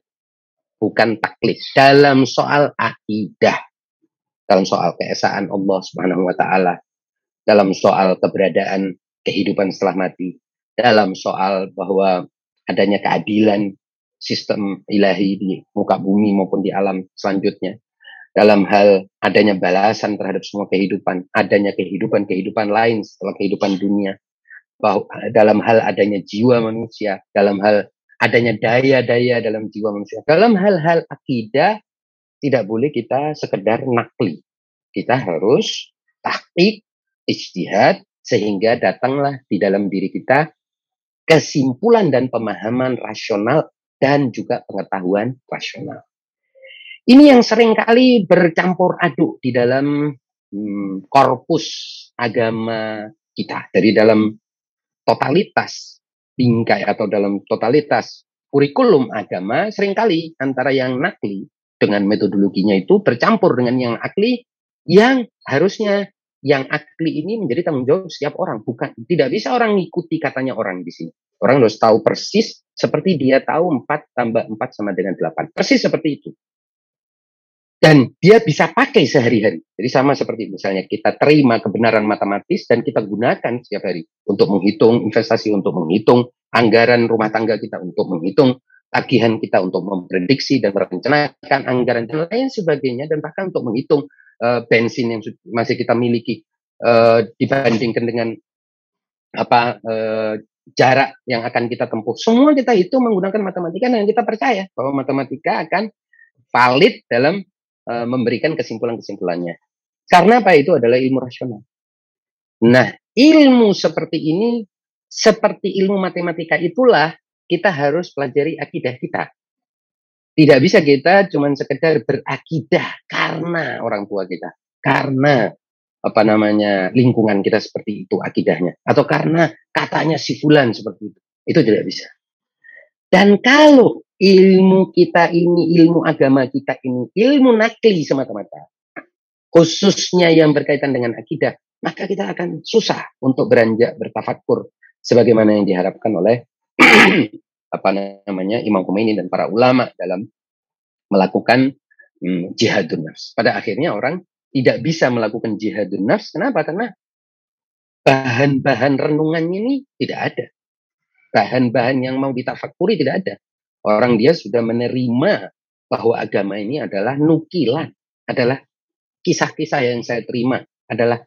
[SPEAKER 2] bukan taklid dalam soal akidah dalam soal keesaan Allah Subhanahu wa taala dalam soal keberadaan kehidupan setelah mati dalam soal bahwa adanya keadilan sistem ilahi di muka bumi maupun di alam selanjutnya dalam hal adanya balasan terhadap semua kehidupan adanya kehidupan-kehidupan lain setelah kehidupan dunia bahwa dalam hal adanya jiwa manusia dalam hal adanya daya-daya dalam jiwa manusia. Dalam hal-hal akidah tidak boleh kita sekedar nakli. Kita harus taktik, ijtihad sehingga datanglah di dalam diri kita kesimpulan dan pemahaman rasional dan juga pengetahuan rasional. Ini yang sering kali bercampur aduk di dalam hmm, korpus agama kita dari dalam totalitas bingkai atau dalam totalitas kurikulum agama sering kali antara yang nakli dengan metodologinya itu bercampur dengan yang akli yang harusnya yang akli ini menjadi tanggung jawab setiap orang. Bukan tidak bisa orang mengikuti katanya orang di sini. Orang harus tahu persis seperti dia tahu 4 tambah 4 sama dengan 8 persis seperti itu. Dan dia bisa pakai sehari-hari. Jadi sama seperti misalnya kita terima kebenaran matematis dan kita gunakan setiap hari untuk menghitung investasi, untuk menghitung anggaran rumah tangga kita, untuk menghitung tagihan kita, untuk memprediksi dan merencanakan anggaran dan lain sebagainya, dan bahkan untuk menghitung uh, bensin yang masih kita miliki uh, dibandingkan dengan apa uh, jarak yang akan kita tempuh. Semua kita itu menggunakan matematika dan kita percaya bahwa matematika akan valid dalam uh, memberikan kesimpulan-kesimpulannya. Karena apa itu adalah ilmu rasional. Nah, ilmu seperti ini seperti ilmu matematika itulah kita harus pelajari akidah kita. Tidak bisa kita cuma sekedar berakidah karena orang tua kita, karena apa namanya lingkungan kita seperti itu akidahnya, atau karena katanya si fulan seperti itu. Itu tidak bisa. Dan kalau ilmu kita ini, ilmu agama kita ini, ilmu nakli semata-mata, khususnya yang berkaitan dengan akidah, maka kita akan susah untuk beranjak bertafakur sebagaimana yang diharapkan oleh apa namanya Imam Khomeini dan para ulama dalam melakukan hmm, jihadun nafs. Pada akhirnya orang tidak bisa melakukan jihadun nafs. Kenapa? Karena bahan-bahan renungannya ini tidak ada. Bahan-bahan yang mau ditafakuri tidak ada. Orang dia sudah menerima bahwa agama ini adalah nukilan, adalah kisah-kisah yang saya terima, adalah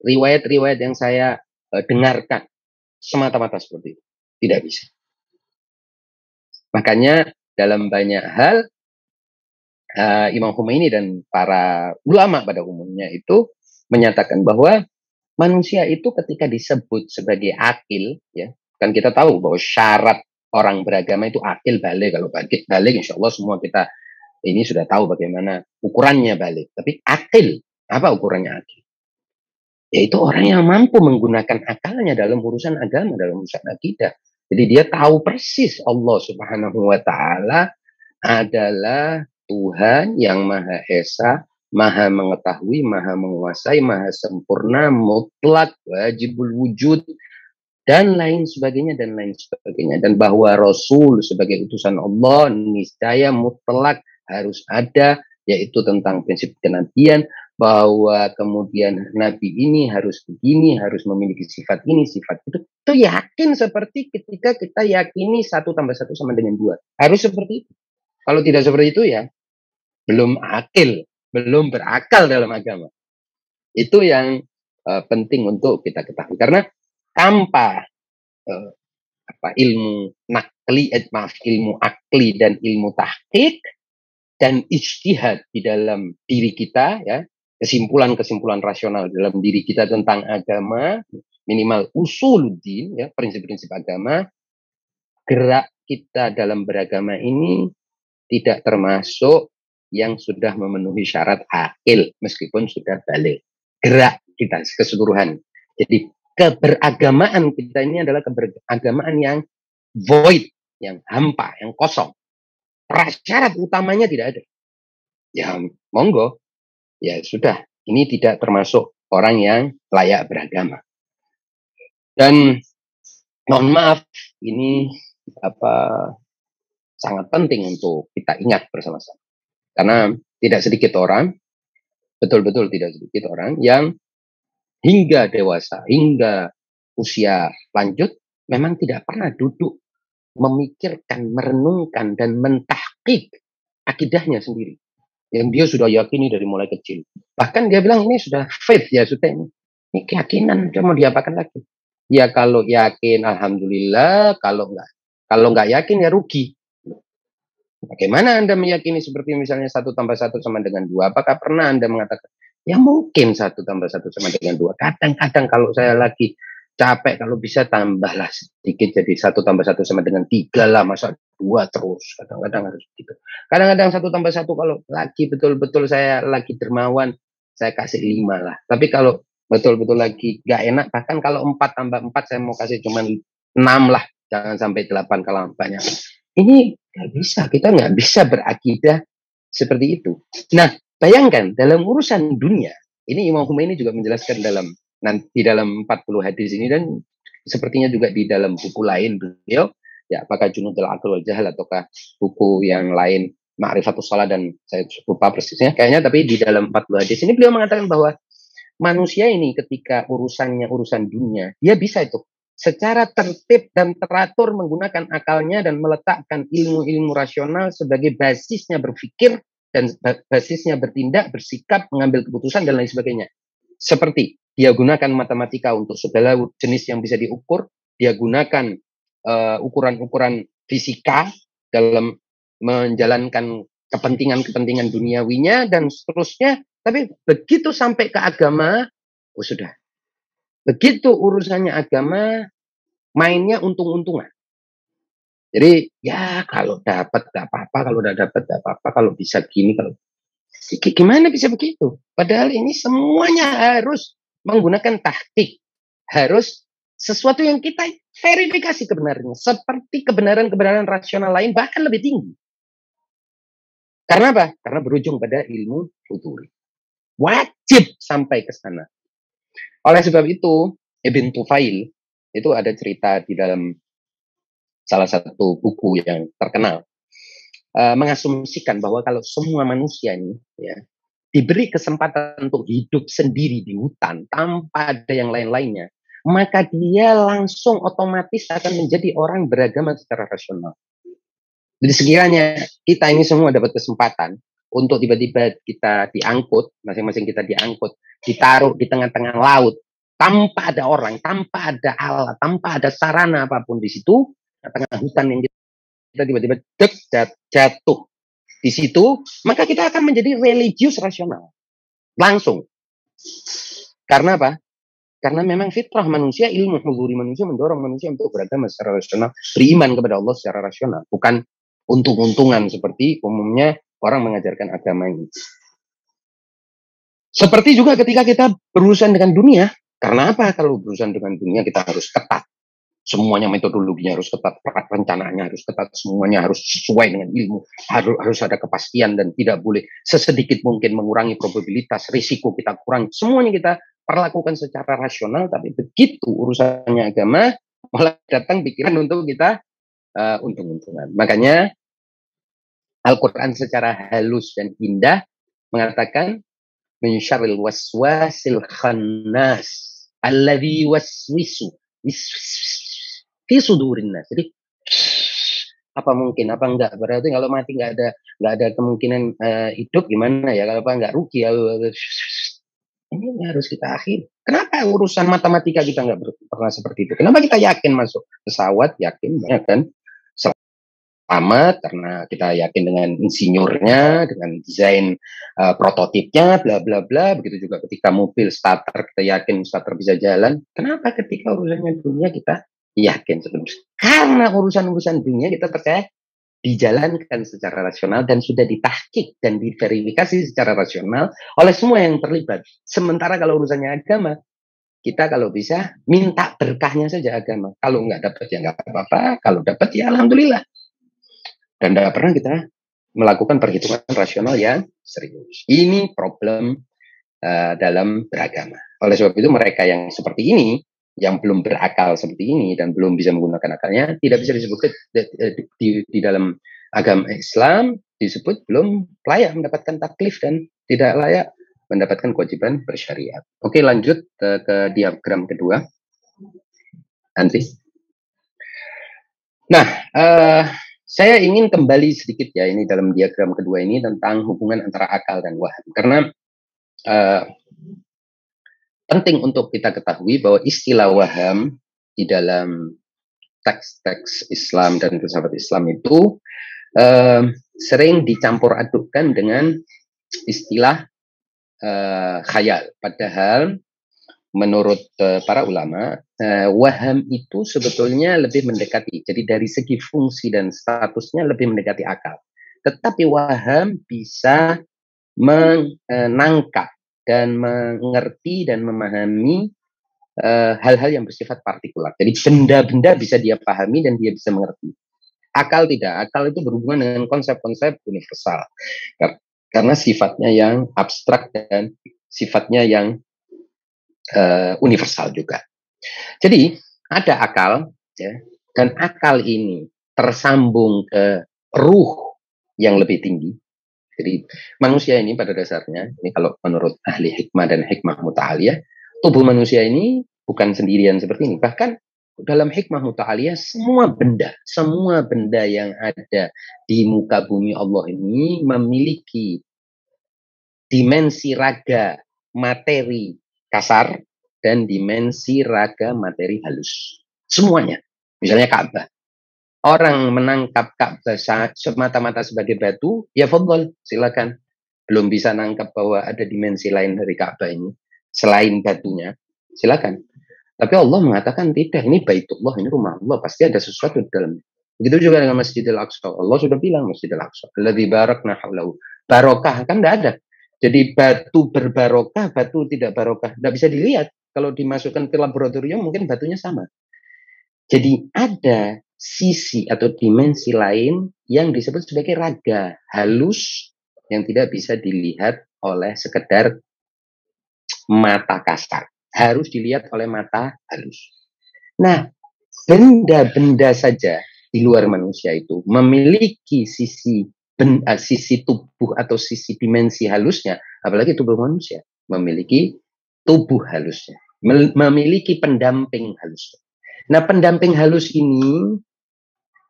[SPEAKER 2] riwayat-riwayat yang saya uh, dengarkan. Semata-mata seperti itu. Tidak bisa. Makanya dalam banyak hal uh, Imam Khomeini dan para ulama pada umumnya itu menyatakan bahwa manusia itu ketika disebut sebagai akil ya kan kita tahu bahwa syarat orang beragama itu akil balik. Kalau balik balik insya Allah semua kita ini sudah tahu bagaimana ukurannya balik. Tapi akil apa ukurannya akil? Yaitu orang yang mampu menggunakan akalnya dalam urusan agama dalam urusan akidah jadi dia tahu persis Allah Subhanahu wa taala adalah Tuhan yang Maha Esa, Maha mengetahui, Maha menguasai, Maha sempurna, mutlak, wajibul wujud dan lain sebagainya dan lain sebagainya. Dan bahwa Rasul sebagai utusan Allah niscaya mutlak harus ada yaitu tentang prinsip kenabian bahwa kemudian nabi ini harus begini, harus memiliki sifat ini, sifat itu. Itu yakin seperti ketika kita yakini satu tambah satu sama dengan dua. Harus seperti itu. Kalau tidak seperti itu ya belum akil, belum berakal dalam agama. Itu yang uh, penting untuk kita ketahui. Karena tanpa uh, apa ilmu nakli, eh, maaf ilmu akli dan ilmu tahqiq dan istihad di dalam diri kita ya kesimpulan-kesimpulan rasional dalam diri kita tentang agama, minimal usul din, ya, prinsip-prinsip agama, gerak kita dalam beragama ini tidak termasuk yang sudah memenuhi syarat akil meskipun sudah balik. Gerak kita keseluruhan. Jadi keberagamaan kita ini adalah keberagamaan yang void, yang hampa, yang kosong. Prasyarat utamanya tidak ada. Ya monggo, ya sudah, ini tidak termasuk orang yang layak beragama. Dan mohon maaf, ini apa sangat penting untuk kita ingat bersama-sama. Karena tidak sedikit orang, betul-betul tidak sedikit orang yang hingga dewasa, hingga usia lanjut, memang tidak pernah duduk memikirkan, merenungkan, dan mentahkik akidahnya sendiri yang dia sudah yakini dari mulai kecil. Bahkan dia bilang ini sudah faith ya sudah ini. Ini keyakinan cuma diapakan lagi. Ya kalau yakin alhamdulillah, kalau enggak kalau enggak yakin ya rugi. Bagaimana Anda meyakini seperti misalnya satu tambah satu sama dengan dua? Apakah pernah Anda mengatakan, ya mungkin satu tambah satu sama dengan dua? Kadang-kadang kalau saya lagi capek kalau bisa tambahlah sedikit jadi satu tambah satu sama dengan tiga lah masa dua terus? Kadang-kadang harus gitu. Kadang-kadang satu tambah satu kalau lagi betul-betul saya lagi dermawan saya kasih lima lah. Tapi kalau betul-betul lagi gak enak bahkan kalau empat tambah empat saya mau kasih cuma enam lah jangan sampai delapan kalau banyak. Ini nggak bisa kita nggak bisa berakidah seperti itu. Nah bayangkan dalam urusan dunia ini Imam Khomeini juga menjelaskan dalam nanti dalam 40 hadis ini dan sepertinya juga di dalam buku lain beliau ya apakah Junudul Aql wal Jahal ataukah buku yang lain Ma'rifatus Salah dan saya lupa persisnya kayaknya tapi di dalam 40 hadis ini beliau mengatakan bahwa manusia ini ketika urusannya urusan dunia dia bisa itu secara tertib dan teratur menggunakan akalnya dan meletakkan ilmu-ilmu rasional sebagai basisnya berpikir dan basisnya bertindak, bersikap, mengambil keputusan dan lain sebagainya. Seperti dia gunakan matematika untuk segala jenis yang bisa diukur, dia gunakan uh, ukuran-ukuran fisika dalam menjalankan kepentingan-kepentingan duniawinya dan seterusnya. Tapi begitu sampai ke agama, oh sudah. Begitu urusannya agama, mainnya untung-untungan. Jadi ya kalau dapat gak apa-apa, kalau udah dapat gak apa-apa, kalau bisa gini, kalau gimana bisa begitu? Padahal ini semuanya harus menggunakan taktik, harus sesuatu yang kita verifikasi kebenarannya, seperti kebenaran-kebenaran rasional lain bahkan lebih tinggi. Karena apa? Karena berujung pada ilmu futuri. Wajib sampai ke sana. Oleh sebab itu, Ibn Tufail itu ada cerita di dalam salah satu buku yang terkenal uh, mengasumsikan bahwa kalau semua manusia ini ya diberi kesempatan untuk hidup sendiri di hutan tanpa ada yang lain-lainnya, maka dia langsung otomatis akan menjadi orang beragama secara rasional. Jadi sekiranya kita ini semua dapat kesempatan untuk tiba-tiba kita diangkut, masing-masing kita diangkut, ditaruh di tengah-tengah laut, tanpa ada orang, tanpa ada alat, tanpa ada sarana apa pun di situ, tengah hutan yang kita tiba-tiba jatuh di situ, maka kita akan menjadi religius rasional. Langsung. Karena apa? Karena memang fitrah manusia, ilmu huzuri manusia mendorong manusia untuk beragama secara rasional, beriman kepada Allah secara rasional, bukan untung-untungan seperti umumnya orang mengajarkan agama ini. Seperti juga ketika kita berurusan dengan dunia, karena apa? Kalau berurusan dengan dunia kita harus ketat semuanya metodologinya harus ketat, perencanaannya harus ketat, semuanya harus sesuai dengan ilmu, harus harus ada kepastian dan tidak boleh sesedikit mungkin mengurangi probabilitas, risiko kita kurang, semuanya kita perlakukan secara rasional, tapi begitu urusannya agama malah datang pikiran untuk kita uh, untung-untungan. Makanya Al-Quran secara halus dan indah mengatakan min waswasil khannas alladhi waswisu fi nas. Jadi apa mungkin apa enggak? Berarti kalau mati enggak ada enggak ada kemungkinan uh, hidup gimana ya? Kalau apa enggak rugi ya ini harus kita akhir kenapa urusan matematika kita enggak pernah seperti itu? Kenapa kita yakin masuk pesawat? Yakin ya kan? Selamat karena kita yakin dengan insinyurnya dengan desain uh, prototipnya bla bla bla. Begitu juga ketika mobil starter kita yakin starter bisa jalan. Kenapa ketika urusannya dunia kita yakin sepenuhnya. Karena urusan-urusan dunia kita percaya dijalankan secara rasional dan sudah ditahkik dan diverifikasi secara rasional oleh semua yang terlibat. Sementara kalau urusannya agama, kita kalau bisa minta berkahnya saja agama. Kalau nggak dapat ya nggak apa-apa, kalau dapat ya alhamdulillah. Dan tidak pernah kita melakukan perhitungan rasional yang serius. Ini problem uh, dalam beragama. Oleh sebab itu mereka yang seperti ini yang belum berakal seperti ini dan belum bisa menggunakan akalnya tidak bisa disebut di, di, di dalam agama Islam disebut belum layak mendapatkan taklif dan tidak layak mendapatkan kewajiban bersyariat. Oke lanjut ke, ke diagram kedua. Andri. Nah, uh, saya ingin kembali sedikit ya ini dalam diagram kedua ini tentang hubungan antara akal dan waham karena uh, penting untuk kita ketahui bahwa istilah waham di dalam teks-teks Islam dan filsafat Islam itu uh, sering dicampur adukkan dengan istilah uh, khayal. Padahal menurut uh, para ulama uh, waham itu sebetulnya lebih mendekati. Jadi dari segi fungsi dan statusnya lebih mendekati akal. Tetapi waham bisa menangkap dan mengerti dan memahami eh, hal-hal uh, yang bersifat partikular. Jadi benda-benda bisa dia pahami dan dia bisa mengerti. Akal tidak. Akal itu berhubungan dengan konsep-konsep universal. Karena sifatnya yang abstrak dan sifatnya yang uh, universal juga. Jadi ada akal ya, dan akal ini tersambung ke ruh yang lebih tinggi jadi manusia ini pada dasarnya, ini kalau menurut ahli hikmah dan hikmah muta'aliyah, tubuh manusia ini bukan sendirian seperti ini. Bahkan dalam hikmah muta'aliyah semua benda, semua benda yang ada di muka bumi Allah ini memiliki dimensi raga materi kasar dan dimensi raga materi halus. Semuanya. Misalnya Ka'bah. Orang menangkap Ka'bah semata-mata sebagai batu, ya fadol, silakan. Belum bisa nangkap bahwa ada dimensi lain dari Ka'bah ini selain batunya, silakan. Tapi Allah mengatakan tidak, ini baitullah, ini rumah Allah, pasti ada sesuatu di dalamnya. Begitu juga dengan Masjidil Aqsa. Allah sudah bilang Masjidil Aqsa. Alladzi barakna haulahu. Barokah kan tidak ada. Jadi batu berbarokah, batu tidak barokah. Tidak bisa dilihat. Kalau dimasukkan ke laboratorium mungkin batunya sama. Jadi ada sisi atau dimensi lain yang disebut sebagai raga halus yang tidak bisa dilihat oleh sekedar mata kasar harus dilihat oleh mata halus. Nah, benda-benda saja di luar manusia itu memiliki sisi ben, uh, sisi tubuh atau sisi dimensi halusnya, apalagi tubuh manusia memiliki tubuh halusnya, memiliki pendamping halus. Nah, pendamping halus ini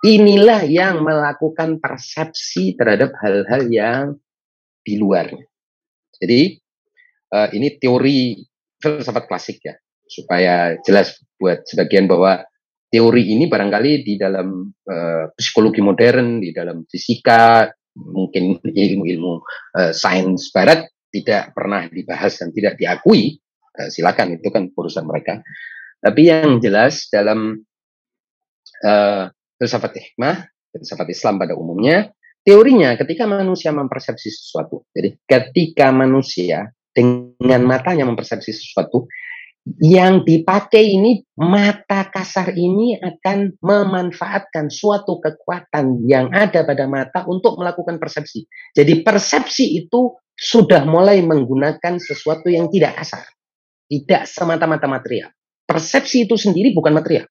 [SPEAKER 2] inilah yang melakukan persepsi terhadap hal-hal yang di luar. Jadi uh, ini teori filsafat klasik ya supaya jelas buat sebagian bahwa teori ini barangkali di dalam uh, psikologi modern, di dalam fisika, mungkin ilmu-ilmu uh, sains barat tidak pernah dibahas dan tidak diakui. Uh, silakan itu kan urusan mereka. Tapi yang jelas dalam uh, filsafat hikmah, filsafat Islam pada umumnya, teorinya ketika manusia mempersepsi sesuatu. Jadi ketika manusia dengan matanya mempersepsi sesuatu, yang dipakai ini mata kasar ini akan memanfaatkan suatu kekuatan yang ada pada mata untuk melakukan persepsi. Jadi persepsi itu sudah mulai menggunakan sesuatu yang tidak kasar, tidak semata-mata material. Persepsi itu sendiri bukan material.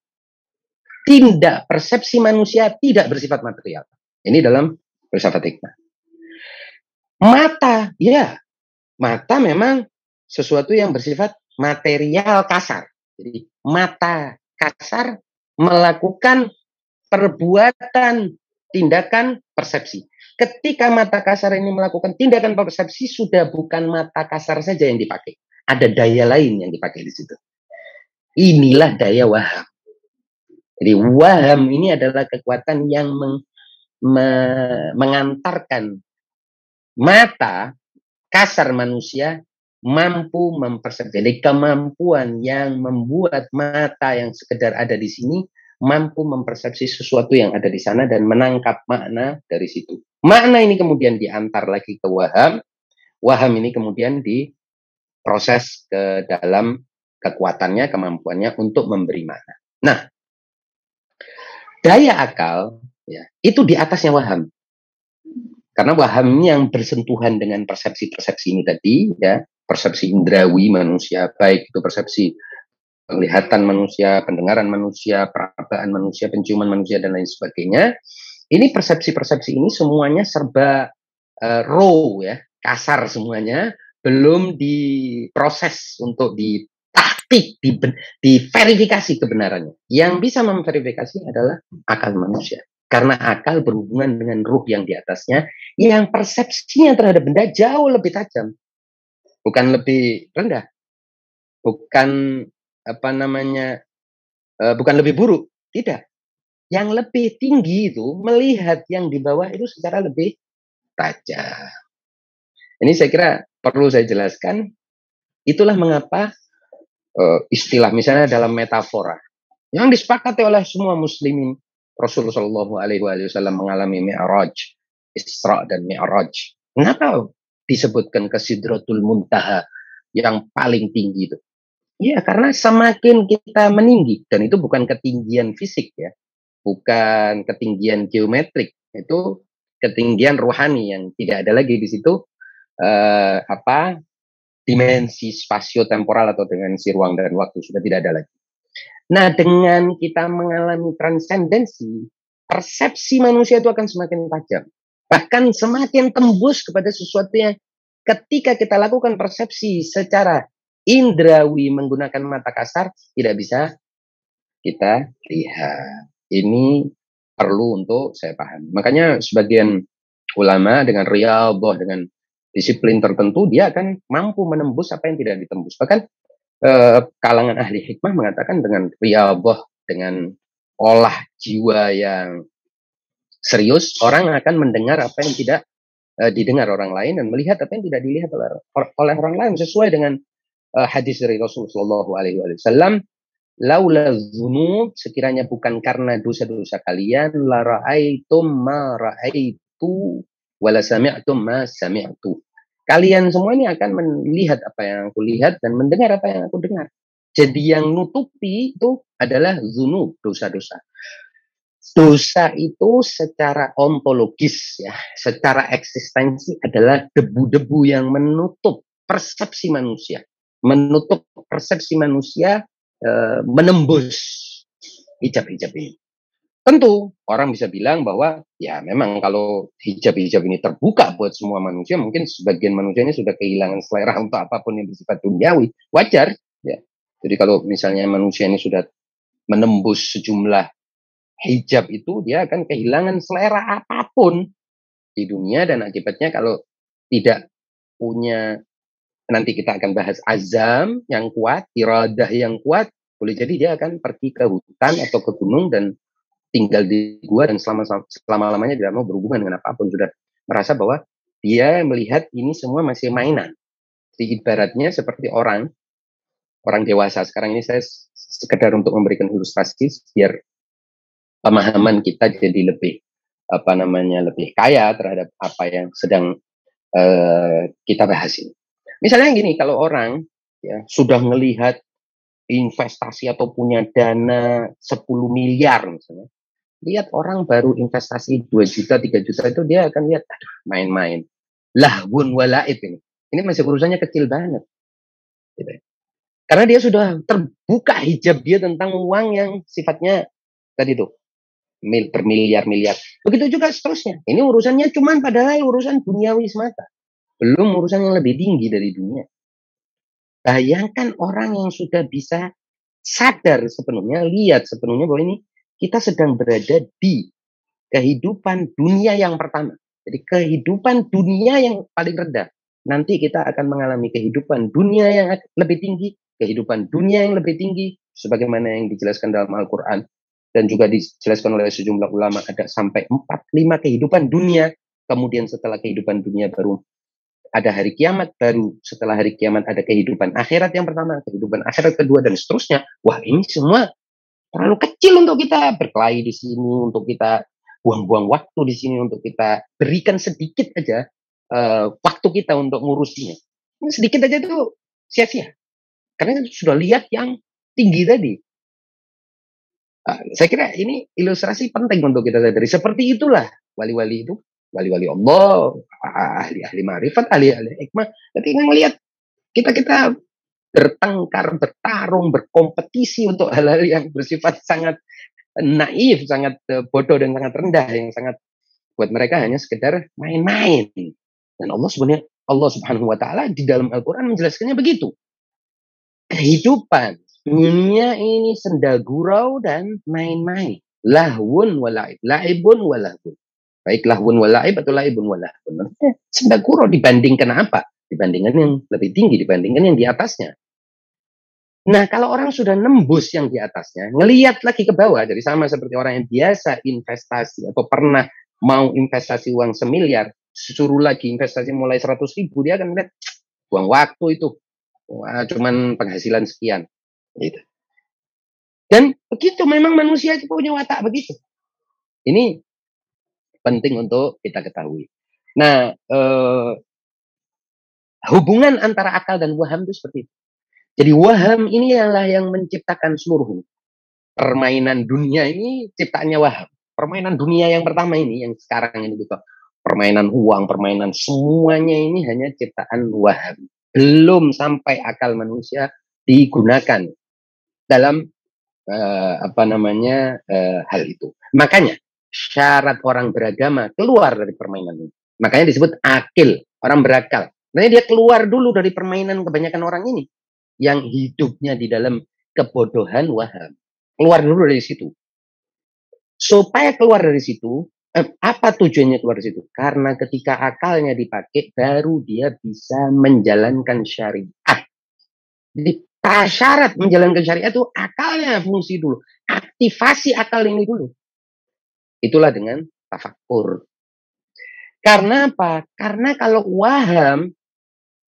[SPEAKER 2] Tindak persepsi manusia tidak bersifat material. Ini dalam filsafat hikmah. Mata, ya, mata memang sesuatu yang bersifat material kasar. Jadi mata kasar melakukan perbuatan tindakan persepsi. Ketika mata kasar ini melakukan tindakan persepsi sudah bukan mata kasar saja yang dipakai. Ada daya lain yang dipakai di situ. Inilah daya waham. Jadi waham ini adalah kekuatan yang meng, me, mengantarkan mata kasar manusia mampu mempersepsi. Kemampuan yang membuat mata yang sekedar ada di sini mampu mempersepsi sesuatu yang ada di sana dan menangkap makna dari situ. Makna ini kemudian diantar lagi ke waham. Waham ini kemudian diproses ke dalam kekuatannya, kemampuannya untuk memberi makna. Nah, daya akal ya, itu di atasnya waham. Karena waham yang bersentuhan dengan persepsi-persepsi ini tadi, ya, persepsi indrawi manusia, baik itu persepsi penglihatan manusia, pendengaran manusia, perabaan manusia, penciuman manusia, dan lain sebagainya. Ini persepsi-persepsi ini semuanya serba uh, raw, ya, kasar semuanya, belum diproses untuk ditahtik, di, diverifikasi kebenarannya. Yang bisa memverifikasi adalah akal manusia. Karena akal berhubungan dengan ruh yang di atasnya, yang persepsinya terhadap benda jauh lebih tajam. Bukan lebih rendah. Bukan apa namanya, uh, bukan lebih buruk. Tidak. Yang lebih tinggi itu melihat yang di bawah itu secara lebih tajam. Ini saya kira perlu saya jelaskan. Itulah mengapa uh, istilah misalnya dalam metafora yang disepakati oleh semua muslimin Rasulullah Shallallahu Alaihi Wasallam mengalami mi'raj, Isra dan mi'raj. Kenapa disebutkan ke Sidratul Muntaha yang paling tinggi itu? Ya karena semakin kita meninggi dan itu bukan ketinggian fisik ya, bukan ketinggian geometrik, itu ketinggian rohani yang tidak ada lagi di situ uh, apa dimensi spasio temporal atau dimensi ruang dan waktu sudah tidak ada lagi. Nah, dengan kita mengalami transendensi, persepsi manusia itu akan semakin tajam. Bahkan semakin tembus kepada sesuatu yang ketika kita lakukan persepsi secara indrawi menggunakan mata kasar, tidak bisa kita lihat. Ini perlu untuk saya paham. Makanya sebagian ulama dengan riyadhah dengan disiplin tertentu dia akan mampu menembus apa yang tidak ditembus. Bahkan eh, kalangan ahli hikmah mengatakan dengan riyadhah dengan olah jiwa yang serius orang akan mendengar apa yang tidak uh, didengar orang lain dan melihat apa yang tidak dilihat oleh, oleh orang lain sesuai dengan uh, hadis dari Rasulullah SAW laula dzunub sekiranya bukan karena dosa-dosa kalian la raaitum ma raaitu wala sami'tum ma sami'tu kalian semua ini akan melihat apa yang aku lihat dan mendengar apa yang aku dengar. Jadi yang nutupi itu adalah zunub dosa-dosa. Dosa itu secara ontologis ya, secara eksistensi adalah debu-debu yang menutup persepsi manusia, menutup persepsi manusia e, menembus hijab-hijab ini. Tentu orang bisa bilang bahwa ya memang kalau hijab-hijab ini terbuka buat semua manusia, mungkin sebagian manusia ini sudah kehilangan selera untuk apa pun yang bersifat duniawi, wajar ya. Jadi kalau misalnya manusia ini sudah menembus sejumlah hijab itu dia akan kehilangan selera apa pun di dunia dan akibatnya kalau tidak punya nanti kita akan bahas azam yang kuat, iradah yang kuat, boleh jadi dia akan pergi ke hutan atau ke gunung dan tinggal di gua dan selama selama lamanya tidak mau berhubungan dengan apa pun sudah merasa bahwa dia melihat ini semua masih mainan. Jadi ibaratnya seperti orang orang dewasa. Sekarang ini saya sekedar untuk memberikan ilustrasi biar pemahaman kita jadi lebih apa namanya lebih kaya terhadap apa yang sedang uh, kita bahas ini. Misalnya gini, kalau orang ya sudah melihat investasi atau punya dana 10 miliar misalnya, lihat orang baru investasi 2 juta, 3 juta itu dia akan lihat main-main. Lahwun walaib ini. Ini masih urusannya kecil banget. Gitu. Karena dia sudah terbuka hijab dia tentang uang yang sifatnya tadi tuh mil, bermiliar-miliar. Begitu juga seterusnya. Ini urusannya cuma padahal urusan duniawi semata. Belum urusan yang lebih tinggi dari dunia. Bayangkan orang yang sudah bisa sadar sepenuhnya, lihat sepenuhnya bahwa ini kita sedang berada di kehidupan dunia yang pertama. Jadi kehidupan dunia yang paling rendah. Nanti kita akan mengalami kehidupan dunia yang lebih tinggi, kehidupan dunia yang lebih tinggi, sebagaimana yang dijelaskan dalam Al-Quran dan juga dijelaskan oleh sejumlah ulama ada sampai 4 5 kehidupan dunia kemudian setelah kehidupan dunia baru ada hari kiamat baru setelah hari kiamat ada kehidupan akhirat yang pertama kehidupan akhirat kedua dan seterusnya wah ini semua terlalu kecil untuk kita berkelahi di sini untuk kita buang-buang waktu di sini untuk kita berikan sedikit aja uh, waktu kita untuk ngurusinya sedikit aja itu sia-sia karena sudah lihat yang tinggi tadi Ah, saya kira ini ilustrasi penting untuk kita sadari. Seperti itulah wali-wali itu, wali-wali Allah, ahli-ahli marifat, ahli-ahli hikmah. Ketika melihat kita-kita bertengkar, bertarung, berkompetisi untuk hal-hal yang bersifat sangat naif, sangat eh, bodoh dan sangat rendah, yang sangat buat mereka hanya sekedar main-main. Dan Allah sebenarnya Allah Subhanahu wa taala di dalam Al-Qur'an menjelaskannya begitu. Kehidupan Dunia ini senda gurau dan main-main. Lahwun walaib. Laibun walahwun. Baik lahwun walaib atau laibun walahwun. Senda gurau dibandingkan apa? Dibandingkan yang lebih tinggi, dibandingkan yang di atasnya. Nah, kalau orang sudah nembus yang di atasnya, ngeliat lagi ke bawah, jadi sama seperti orang yang biasa investasi atau pernah mau investasi uang semiliar, suruh lagi investasi mulai 100 ribu, dia akan melihat, buang waktu itu. Wah, cuman penghasilan sekian. Gitu. Dan begitu memang manusia itu punya watak begitu. Ini penting untuk kita ketahui. Nah, eh, hubungan antara akal dan waham itu seperti itu. Jadi waham ini adalah yang menciptakan seluruh permainan dunia ini ciptaannya waham. Permainan dunia yang pertama ini yang sekarang ini gitu. Permainan uang, permainan semuanya ini hanya ciptaan waham. Belum sampai akal manusia digunakan dalam uh, apa namanya uh, hal itu. Makanya syarat orang beragama keluar dari permainan ini. Makanya disebut akil, orang berakal. Nah, dia keluar dulu dari permainan kebanyakan orang ini yang hidupnya di dalam kebodohan waham. keluar dulu dari situ. Supaya keluar dari situ, eh, apa tujuannya keluar dari situ? Karena ketika akalnya dipakai, baru dia bisa menjalankan syariat. Jadi syarat menjalankan syariat itu akalnya fungsi dulu. Aktivasi akal ini dulu. Itulah dengan tafakur. Karena apa? Karena kalau waham,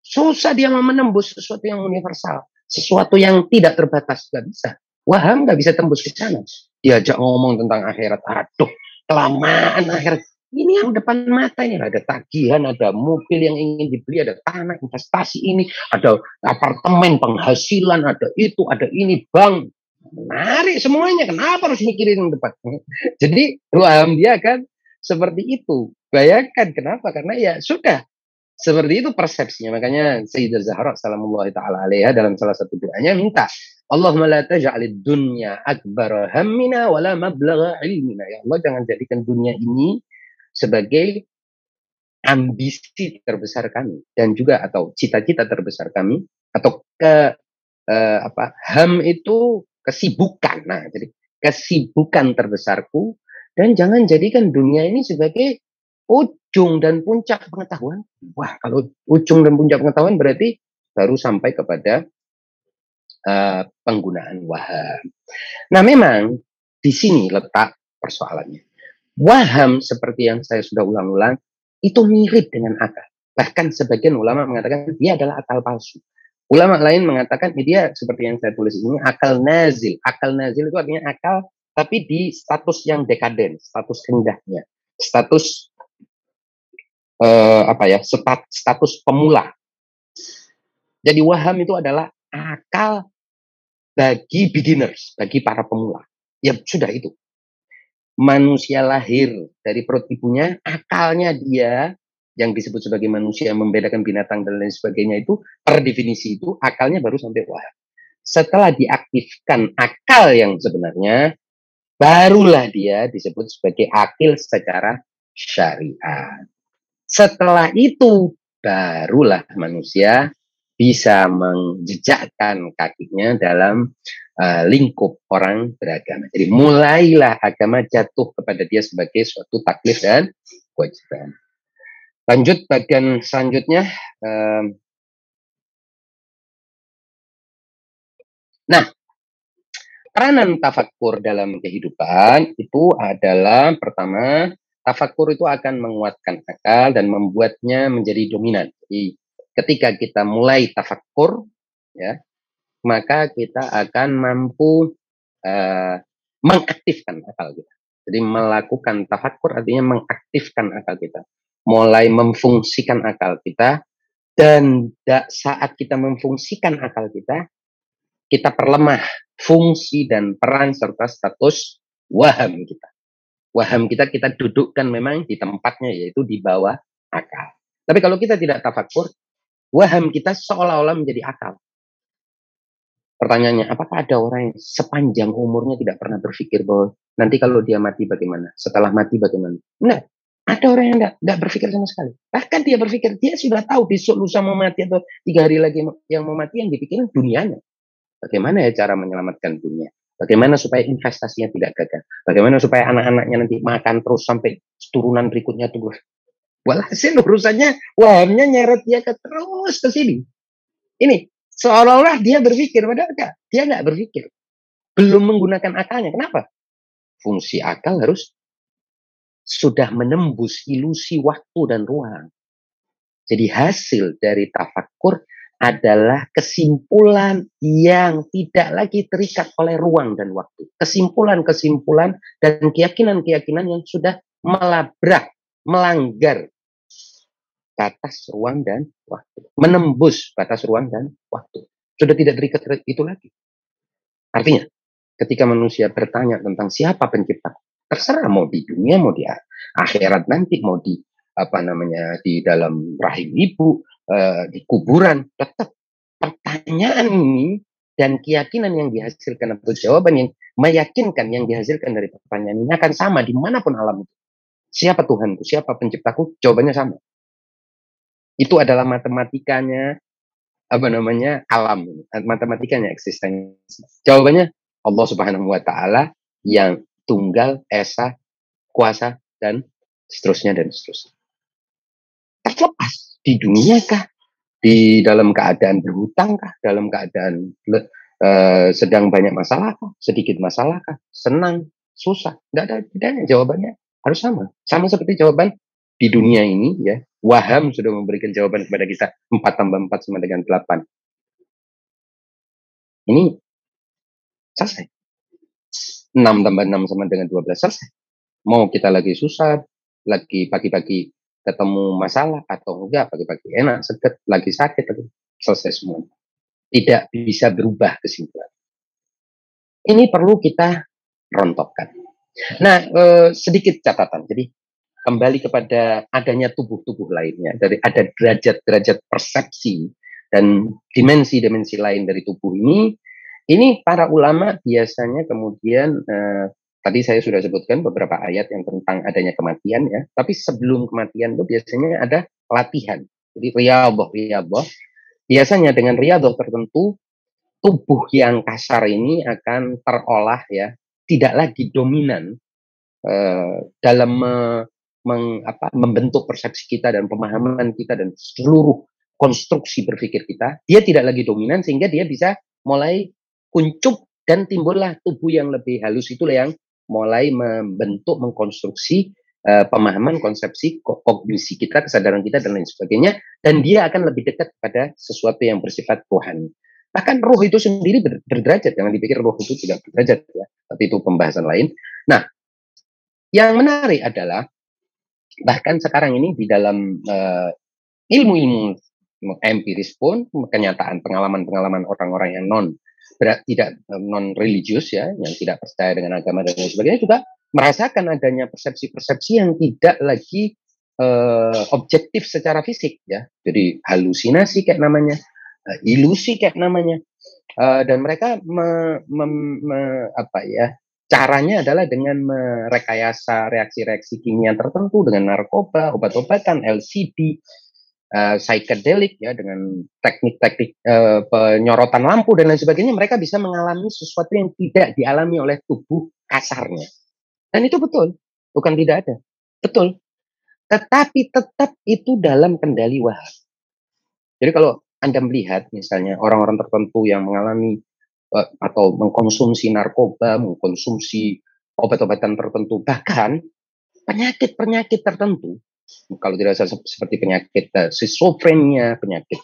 [SPEAKER 2] susah dia mau menembus sesuatu yang universal. Sesuatu yang tidak terbatas. Gak bisa. Waham gak bisa tembus ke sana. Diajak ngomong tentang akhirat. Aduh, kelamaan akhirat. Ini yang depan mata ini ada tagihan, ada mobil yang ingin dibeli, ada tanah investasi ini, ada apartemen penghasilan, ada itu, ada ini bank. Menarik semuanya. Kenapa harus mikirin yang depan? Jadi waham dia kan seperti itu. Bayangkan kenapa? Karena ya sudah seperti itu persepsinya. Makanya Sayyidah Zahra salamullahi taala alaiha dalam salah satu doanya minta Allahumma la taj'alid dunya akbar hammina wa la mablagha ilmina. Ya Allah jangan jadikan dunia ini sebagai ambisi terbesar kami dan juga atau cita-cita terbesar kami atau ke uh, apa ham itu kesibukan. Nah, jadi kesibukan terbesarku dan jangan jadikan dunia ini sebagai ujung dan puncak pengetahuan. Wah, kalau ujung dan puncak pengetahuan berarti baru sampai kepada uh, penggunaan waham. Nah, memang di sini letak persoalannya. Waham seperti yang saya sudah ulang-ulang itu mirip dengan akal. Bahkan sebagian ulama mengatakan dia adalah akal palsu. Ulama lain mengatakan dia seperti yang saya tulis ini akal nazil. Akal nazil itu artinya akal tapi di status yang dekaden, status rendahnya, status uh, apa ya, stat, status pemula. Jadi waham itu adalah akal bagi beginners, bagi para pemula. Ya sudah itu. Manusia lahir dari perut ibunya, akalnya dia yang disebut sebagai manusia membedakan binatang dan lain sebagainya itu per definisi itu akalnya baru sampai waham. Setelah diaktifkan akal yang sebenarnya, barulah dia disebut sebagai akil secara syariat. Setelah itu, barulah manusia bisa menjejakkan kakinya dalam uh, lingkup orang beragama. Jadi mulailah agama jatuh kepada dia sebagai suatu taklif dan kewajiban. Lanjut bagian selanjutnya. Um, nah, peranan tafakur dalam kehidupan itu adalah pertama tafakur itu akan menguatkan akal dan membuatnya menjadi dominan. Jadi ketika kita mulai tafakur ya maka kita akan mampu uh, mengaktifkan akal kita. Jadi melakukan tafakur artinya mengaktifkan akal kita, mulai memfungsikan akal kita dan saat kita memfungsikan akal kita, kita perlemah fungsi dan peran serta status waham kita. Waham kita kita dudukkan memang di tempatnya yaitu di bawah akal. Tapi kalau kita tidak tafakur, waham kita seolah-olah menjadi akal. Pertanyaannya, apakah ada orang yang sepanjang umurnya tidak pernah berpikir bahwa nanti kalau dia mati bagaimana? Setelah mati bagaimana? Nah, ada orang yang tidak berpikir sama sekali. Bahkan dia berpikir, dia sudah tahu besok lusa mau mati atau tiga hari lagi yang mau mati, yang dipikirin dunianya. Bagaimana ya cara menyelamatkan dunia? Bagaimana supaya investasinya tidak gagal? Bagaimana supaya anak-anaknya nanti makan terus sampai turunan berikutnya tuh Walhasil urusannya wahamnya nyeret dia ke terus ke sini. Ini seolah-olah dia berpikir, padahal enggak. Dia enggak berpikir. Belum menggunakan akalnya. Kenapa? Fungsi akal harus sudah menembus ilusi waktu dan ruang. Jadi hasil dari tafakur adalah kesimpulan yang tidak lagi terikat oleh ruang dan waktu. Kesimpulan-kesimpulan dan keyakinan-keyakinan yang sudah melabrak, melanggar batas ruang dan waktu. Menembus batas ruang dan waktu. Sudah tidak terikat itu lagi. Artinya, ketika manusia bertanya tentang siapa pencipta, terserah mau di dunia, mau di akhirat nanti, mau di apa namanya di dalam rahim ibu, uh, di kuburan, tetap pertanyaan ini dan keyakinan yang dihasilkan atau jawaban yang meyakinkan yang dihasilkan dari pertanyaan ini akan sama di mana pun alam itu. Siapa Tuhanku? Siapa penciptaku? Jawabannya sama. Itu adalah matematikanya apa namanya alam, matematikanya eksistensi. Jawabannya Allah Subhanahu wa taala yang tunggal, esa, kuasa dan seterusnya dan seterusnya. Terlepas di dunia kah, di dalam keadaan berhutang kah, dalam keadaan uh, sedang banyak masalah kah, sedikit masalah kah, senang, susah, tidak ada bedanya jawabannya harus sama. Sama seperti jawaban di dunia ini ya. Waham sudah memberikan jawaban kepada kita 4 tambah 4 sama dengan 8. Ini selesai. 6 tambah 6 sama dengan 12 selesai. Mau kita lagi susah, lagi pagi-pagi ketemu masalah atau enggak pagi-pagi enak, seket, lagi sakit, selesai semua. Tidak bisa berubah kesimpulan. Ini perlu kita rontokkan. Nah, eh, sedikit catatan. Jadi kembali kepada adanya tubuh-tubuh lainnya, dari ada derajat-derajat persepsi dan dimensi-dimensi lain dari tubuh ini. Ini para ulama biasanya kemudian eh, tadi saya sudah sebutkan beberapa ayat yang tentang adanya kematian ya. Tapi sebelum kematian itu biasanya ada latihan. Jadi riyadhah riyadhah. Biasanya dengan riyadhah tertentu tubuh yang kasar ini akan terolah ya tidak lagi dominan uh, dalam me, meng, apa, membentuk persepsi kita dan pemahaman kita dan seluruh konstruksi berpikir kita, dia tidak lagi dominan sehingga dia bisa mulai kuncup dan timbullah tubuh yang lebih halus itulah yang mulai membentuk mengkonstruksi uh, pemahaman konsepsi kognisi kita kesadaran kita dan lain sebagainya dan dia akan lebih dekat pada sesuatu yang bersifat rohani Bahkan roh itu sendiri ber, berderajat, jangan dipikir roh itu tidak berderajat ya, tapi itu pembahasan lain. Nah, yang menarik adalah bahkan sekarang ini di dalam uh, ilmu-ilmu empiris pun kenyataan pengalaman-pengalaman orang-orang yang non tidak non religius ya, yang tidak percaya dengan agama dan lain sebagainya juga merasakan adanya persepsi-persepsi yang tidak lagi uh, objektif secara fisik ya. Jadi halusinasi kayak namanya uh, ilusi kayak namanya uh, dan mereka me, me, me, apa ya caranya adalah dengan merekayasa reaksi-reaksi kimia tertentu dengan narkoba, obat-obatan, LCD, uh, psychedelic ya dengan teknik-teknik uh, penyorotan lampu dan lain sebagainya mereka bisa mengalami sesuatu yang tidak dialami oleh tubuh kasarnya. Dan itu betul, bukan tidak ada. Betul. Tetapi tetap itu dalam kendali wahab. Jadi kalau anda melihat misalnya orang-orang tertentu yang mengalami uh, atau mengkonsumsi narkoba, mengkonsumsi obat-obatan tertentu, bahkan penyakit-penyakit tertentu, kalau tidak salah seperti penyakit uh, schizophrenia, penyakit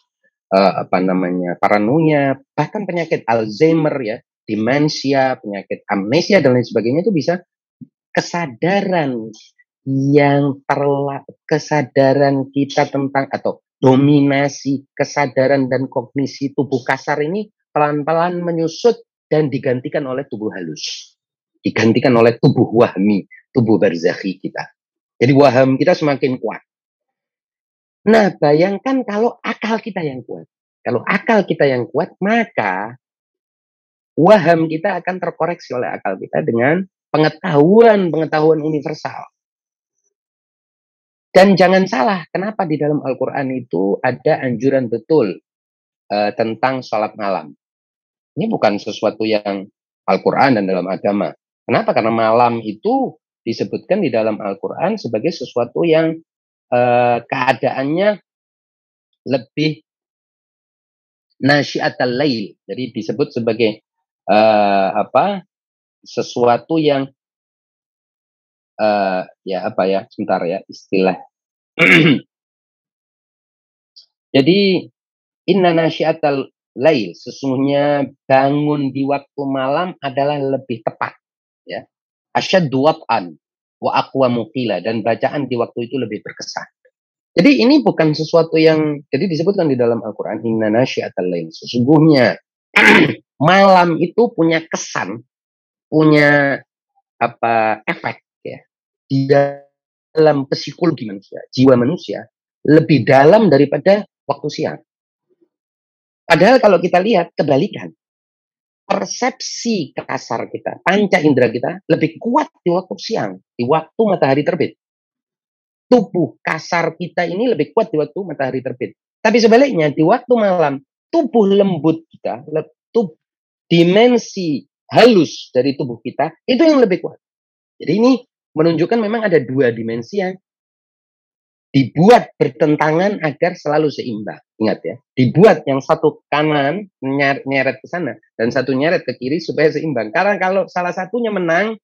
[SPEAKER 2] uh, apa namanya paranoia, bahkan penyakit Alzheimer ya, demensia, penyakit amnesia dan lain sebagainya itu bisa kesadaran yang terla kesadaran kita tentang atau dominasi kesadaran dan kognisi tubuh kasar ini pelan-pelan menyusut dan digantikan oleh tubuh halus. Digantikan oleh tubuh wahmi, tubuh barzakhi kita. Jadi waham kita semakin kuat. Nah, bayangkan kalau akal kita yang kuat. Kalau akal kita yang kuat, maka waham kita akan terkoreksi oleh akal kita dengan pengetahuan-pengetahuan universal. Dan jangan salah, kenapa di dalam Al-Quran itu ada anjuran betul uh, tentang sholat malam. Ini bukan sesuatu yang Al-Quran dan dalam agama. Kenapa? Karena malam itu disebutkan di dalam Al-Quran sebagai sesuatu yang uh, keadaannya lebih nasyiat al-lail. Jadi disebut sebagai uh, apa? Sesuatu yang uh, ya apa ya sebentar ya istilah jadi inna nasyiatal lail sesungguhnya bangun di waktu malam adalah lebih tepat ya asyad duwatan wa aqwa muqila. Dan bacaan di waktu itu lebih berkesan. Jadi ini bukan sesuatu yang jadi disebutkan di dalam Al-Qur'an inna nasyiatal lail. Sesungguhnya malam itu punya kesan punya apa efek di dalam psikologi manusia, jiwa manusia, lebih dalam daripada waktu siang. Padahal kalau kita lihat kebalikan, persepsi kasar kita, panca indera kita lebih kuat di waktu siang, di waktu matahari terbit. Tubuh kasar kita ini lebih kuat di waktu matahari terbit. Tapi sebaliknya di waktu malam, tubuh lembut kita, tubuh dimensi halus dari tubuh kita itu yang lebih kuat. Jadi ini menunjukkan memang ada dua dimensi yang dibuat bertentangan agar selalu seimbang. Ingat ya, dibuat yang satu kanan nyeret ke sana dan satu nyeret ke kiri supaya seimbang. Karena kalau salah satunya menang,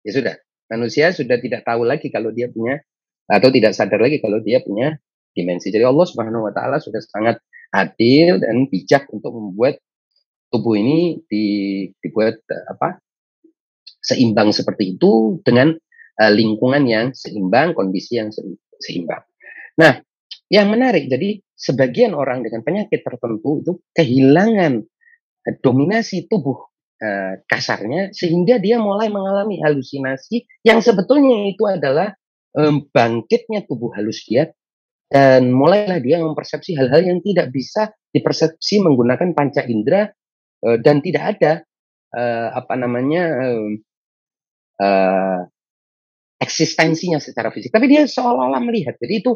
[SPEAKER 2] ya sudah. Manusia sudah tidak tahu lagi kalau dia punya atau tidak sadar lagi kalau dia punya dimensi. Jadi Allah Subhanahu wa taala sudah sangat adil dan bijak untuk membuat tubuh ini di, dibuat apa? seimbang seperti itu dengan uh, lingkungan yang seimbang, kondisi yang seimbang. Nah, yang menarik, jadi sebagian orang dengan penyakit tertentu itu kehilangan eh, dominasi tubuh uh, kasarnya sehingga dia mulai mengalami halusinasi yang sebetulnya itu adalah um, bangkitnya tubuh halus dia dan mulailah dia mempersepsi hal-hal yang tidak bisa dipersepsi menggunakan panca indera dan tidak ada apa namanya eksistensinya secara fisik. Tapi dia seolah-olah melihat. Jadi itu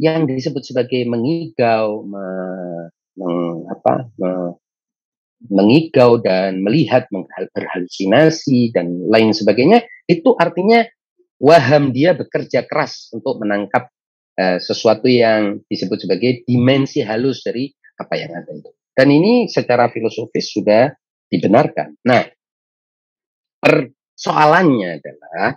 [SPEAKER 2] yang disebut sebagai mengigau, me, meng, apa, me, mengigau dan melihat, berhalusinasi dan lain sebagainya, itu artinya waham dia bekerja keras untuk menangkap uh, sesuatu yang disebut sebagai dimensi halus dari apa yang ada itu. Dan ini secara filosofis sudah dibenarkan. Nah, persoalannya adalah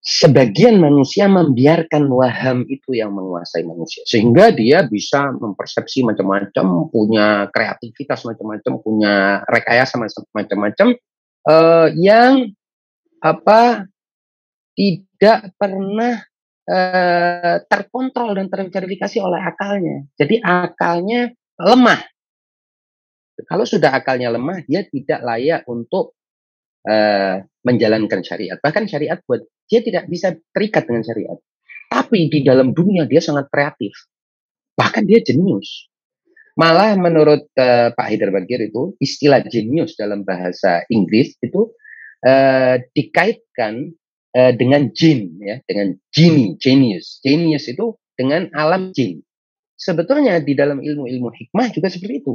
[SPEAKER 2] sebagian manusia membiarkan waham itu yang menguasai manusia sehingga dia bisa mempersepsi macam-macam punya kreativitas macam-macam punya rekayasa macam-macam uh, yang apa tidak pernah uh, terkontrol dan terverifikasi oleh akalnya. Jadi akalnya lemah. Kalau sudah akalnya lemah dia tidak layak untuk uh, menjalankan syariat. Bahkan syariat buat dia tidak bisa terikat dengan syariat. Tapi di dalam dunia dia sangat kreatif. Bahkan dia jenius. Malah menurut uh, Pak Haidar Bagir itu istilah jenius dalam bahasa Inggris itu uh, dikaitkan uh, dengan jin ya, dengan genie, genius. Genius itu dengan alam jin. Sebetulnya di dalam ilmu-ilmu hikmah juga seperti itu.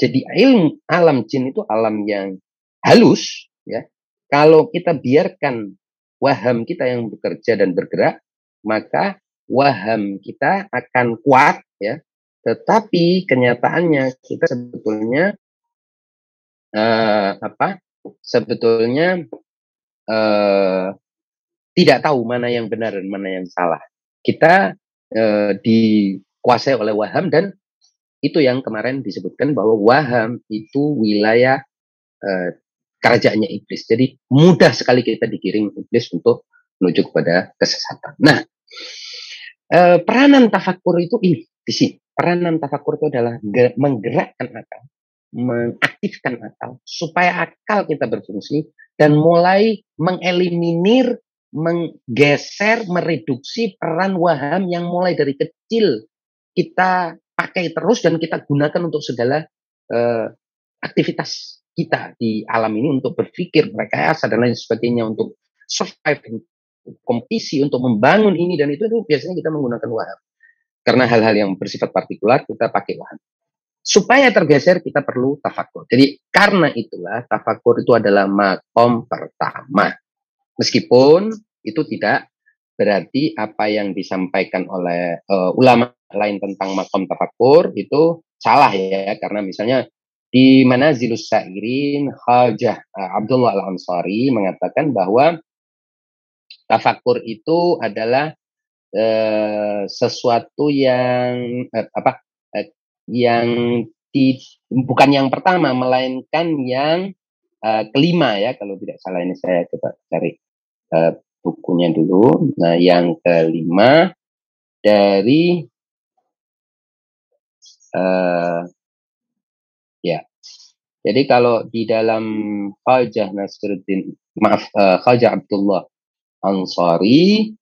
[SPEAKER 2] Jadi ilmu alam jin itu alam yang halus ya kalau kita biarkan waham kita yang bekerja dan bergerak maka waham kita akan kuat ya. Tetapi kenyataannya kita sebetulnya uh, apa sebetulnya uh, tidak tahu mana yang benar dan mana yang salah. Kita uh, dikuasai oleh waham dan itu yang kemarin disebutkan bahwa waham itu wilayah uh, kerajaannya iblis. Jadi mudah sekali kita dikirim iblis untuk menuju kepada kesesatan. Nah, eh, peranan tafakur itu ini di sini. Peranan tafakur itu adalah menggerakkan akal, mengaktifkan akal supaya akal kita berfungsi dan mulai mengeliminir, menggeser, mereduksi peran waham yang mulai dari kecil kita pakai terus dan kita gunakan untuk segala uh, aktivitas kita di alam ini untuk berpikir rekayasa dan lain sebagainya untuk survive kompetisi untuk membangun ini dan itu itu biasanya kita menggunakan waham karena hal-hal yang bersifat partikular kita pakai waham supaya tergeser kita perlu tafakur jadi karena itulah tafakur itu adalah makom pertama. Meskipun itu tidak berarti apa yang disampaikan oleh uh, ulama lain tentang makom tafakur itu salah ya karena misalnya di mana Zilus Sa'irin Hajah uh, Abdullah Al-Ansari mengatakan bahwa tafakur itu adalah uh, sesuatu yang uh, apa uh, yang di, bukan yang pertama melainkan yang uh, kelima ya kalau tidak salah ini saya coba cari uh, bukunya dulu. Nah, yang kelima dari uh, Ya. Jadi kalau di dalam Khajah Nasruddin, maaf, uh, Khajah Abdullah Ansari,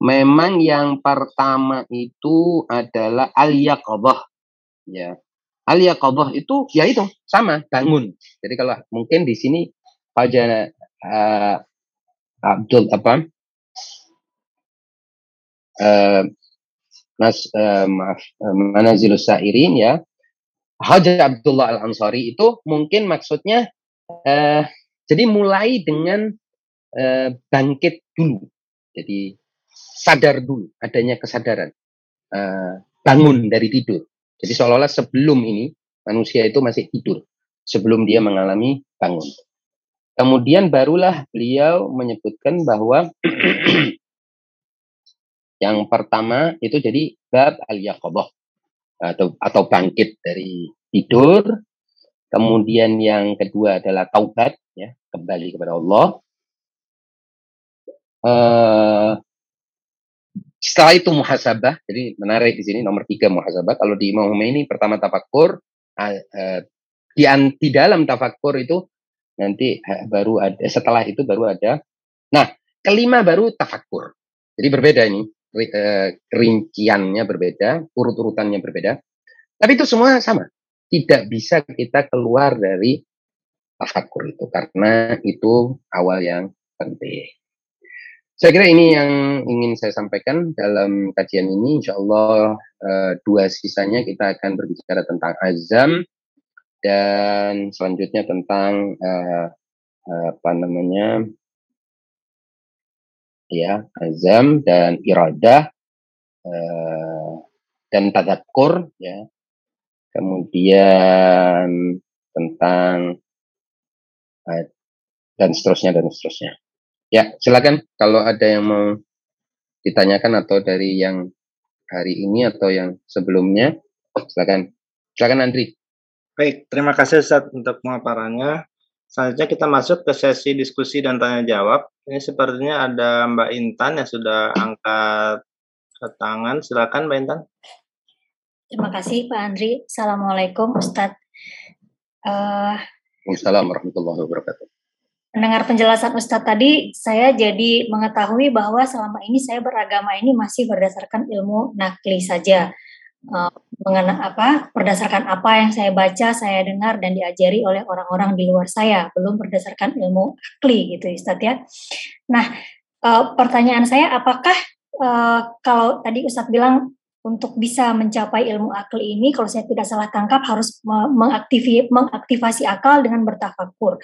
[SPEAKER 2] memang yang pertama itu adalah al-yaqadah. Ya. Al-yaqadah itu ya itu sama bangun. Jadi kalau mungkin di sini Khajah uh, Abdul apa? Uh, Nas uh, maaf uh, Manazilus Sairin ya Hajar Abdullah Al-Ansari itu mungkin maksudnya Uh, jadi mulai dengan uh, bangkit dulu. Jadi sadar dulu, adanya kesadaran. Uh, bangun dari tidur. Jadi seolah-olah sebelum ini manusia itu masih tidur. Sebelum dia mengalami bangun. Kemudian barulah beliau menyebutkan bahwa yang pertama itu jadi bab al-yaqobah atau atau bangkit dari tidur. Kemudian yang kedua adalah taubat ya, kembali kepada Allah. Uh, setelah itu muhasabah, jadi menarik di sini nomor tiga muhasabah. Kalau di Imam ini pertama tafakur, uh, uh, di, di dalam tafakur itu nanti baru ada setelah itu baru ada. Nah kelima baru tafakur. Jadi berbeda ini rinciannya berbeda, urut-urutannya berbeda. Tapi itu semua sama. Tidak bisa kita keluar dari tafakur itu karena itu awal yang penting. Saya kira ini yang ingin saya sampaikan dalam kajian ini. Insya Allah uh, dua sisanya kita akan berbicara tentang azam dan selanjutnya tentang uh, apa namanya ya azam dan iradah uh, dan tadakur ya kemudian tentang uh, dan seterusnya dan seterusnya Ya, silakan kalau ada yang mau ditanyakan atau dari yang hari ini atau yang sebelumnya, silakan. Silakan Andri.
[SPEAKER 1] Baik, terima kasih Ustaz untuk pemaparannya. Selanjutnya kita masuk ke sesi diskusi dan tanya jawab. Ini sepertinya ada Mbak Intan yang sudah angkat tangan. Silakan Mbak Intan.
[SPEAKER 3] Terima kasih Pak Andri. Assalamualaikum Ustadz.
[SPEAKER 2] Uh, Waalaikumsalam warahmatullahi wabarakatuh
[SPEAKER 3] mendengar penjelasan Ustadz tadi, saya jadi mengetahui bahwa selama ini saya beragama ini masih berdasarkan ilmu nakli saja. Uh, mengenai apa berdasarkan apa yang saya baca, saya dengar dan diajari oleh orang-orang di luar saya, belum berdasarkan ilmu akli gitu Ustadz ya. Nah, uh, pertanyaan saya apakah uh, kalau tadi Ustadz bilang untuk bisa mencapai ilmu akli ini, kalau saya tidak salah tangkap harus mengaktifi, mengaktifasi akal dengan bertafakur.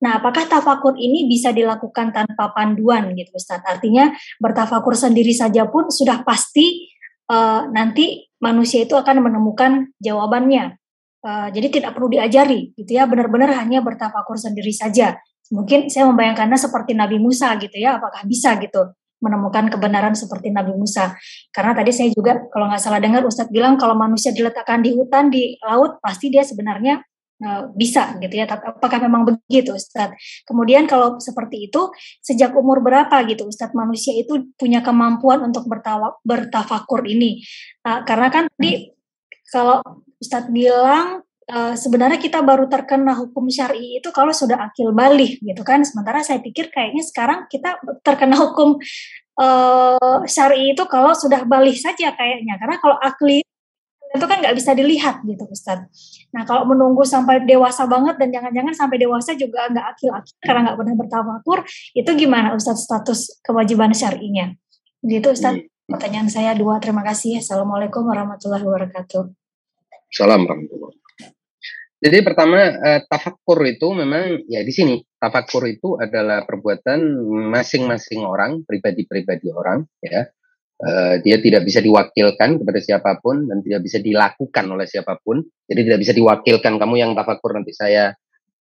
[SPEAKER 3] Nah, apakah tafakur ini bisa dilakukan tanpa panduan gitu Ustaz? Artinya bertafakur sendiri saja pun sudah pasti uh, nanti manusia itu akan menemukan jawabannya. Uh, jadi tidak perlu diajari gitu ya, benar-benar hanya bertafakur sendiri saja. Mungkin saya membayangkannya seperti Nabi Musa gitu ya, apakah bisa gitu menemukan kebenaran seperti Nabi Musa. Karena tadi saya juga kalau nggak salah dengar Ustadz bilang kalau manusia diletakkan di hutan, di laut, pasti dia sebenarnya bisa gitu ya. Tapi apakah memang begitu Ustadz? Kemudian kalau seperti itu, sejak umur berapa gitu Ustadz manusia itu punya kemampuan untuk bertawa, bertafakur ini? Uh, karena kan tadi kalau Ustadz bilang Uh, sebenarnya kita baru terkena hukum syari itu kalau sudah akil balik gitu kan sementara saya pikir kayaknya sekarang kita terkena hukum uh, syari itu kalau sudah balik saja kayaknya karena kalau akli itu kan nggak bisa dilihat gitu Ustaz. Nah kalau menunggu sampai dewasa banget dan jangan-jangan sampai dewasa juga nggak akil-akil karena nggak pernah bertawakur itu gimana Ustaz status kewajiban syarinya? Gitu Ustaz. Hmm. Pertanyaan saya dua. Terima kasih. Assalamualaikum warahmatullahi wabarakatuh.
[SPEAKER 2] Salam warahmatullahi jadi pertama uh, tafakur itu memang ya di sini tafakur itu adalah perbuatan masing-masing orang, pribadi-pribadi orang ya. Uh, dia tidak bisa diwakilkan kepada siapa pun dan tidak bisa dilakukan oleh siapa pun. Jadi tidak bisa diwakilkan kamu yang tafakur nanti saya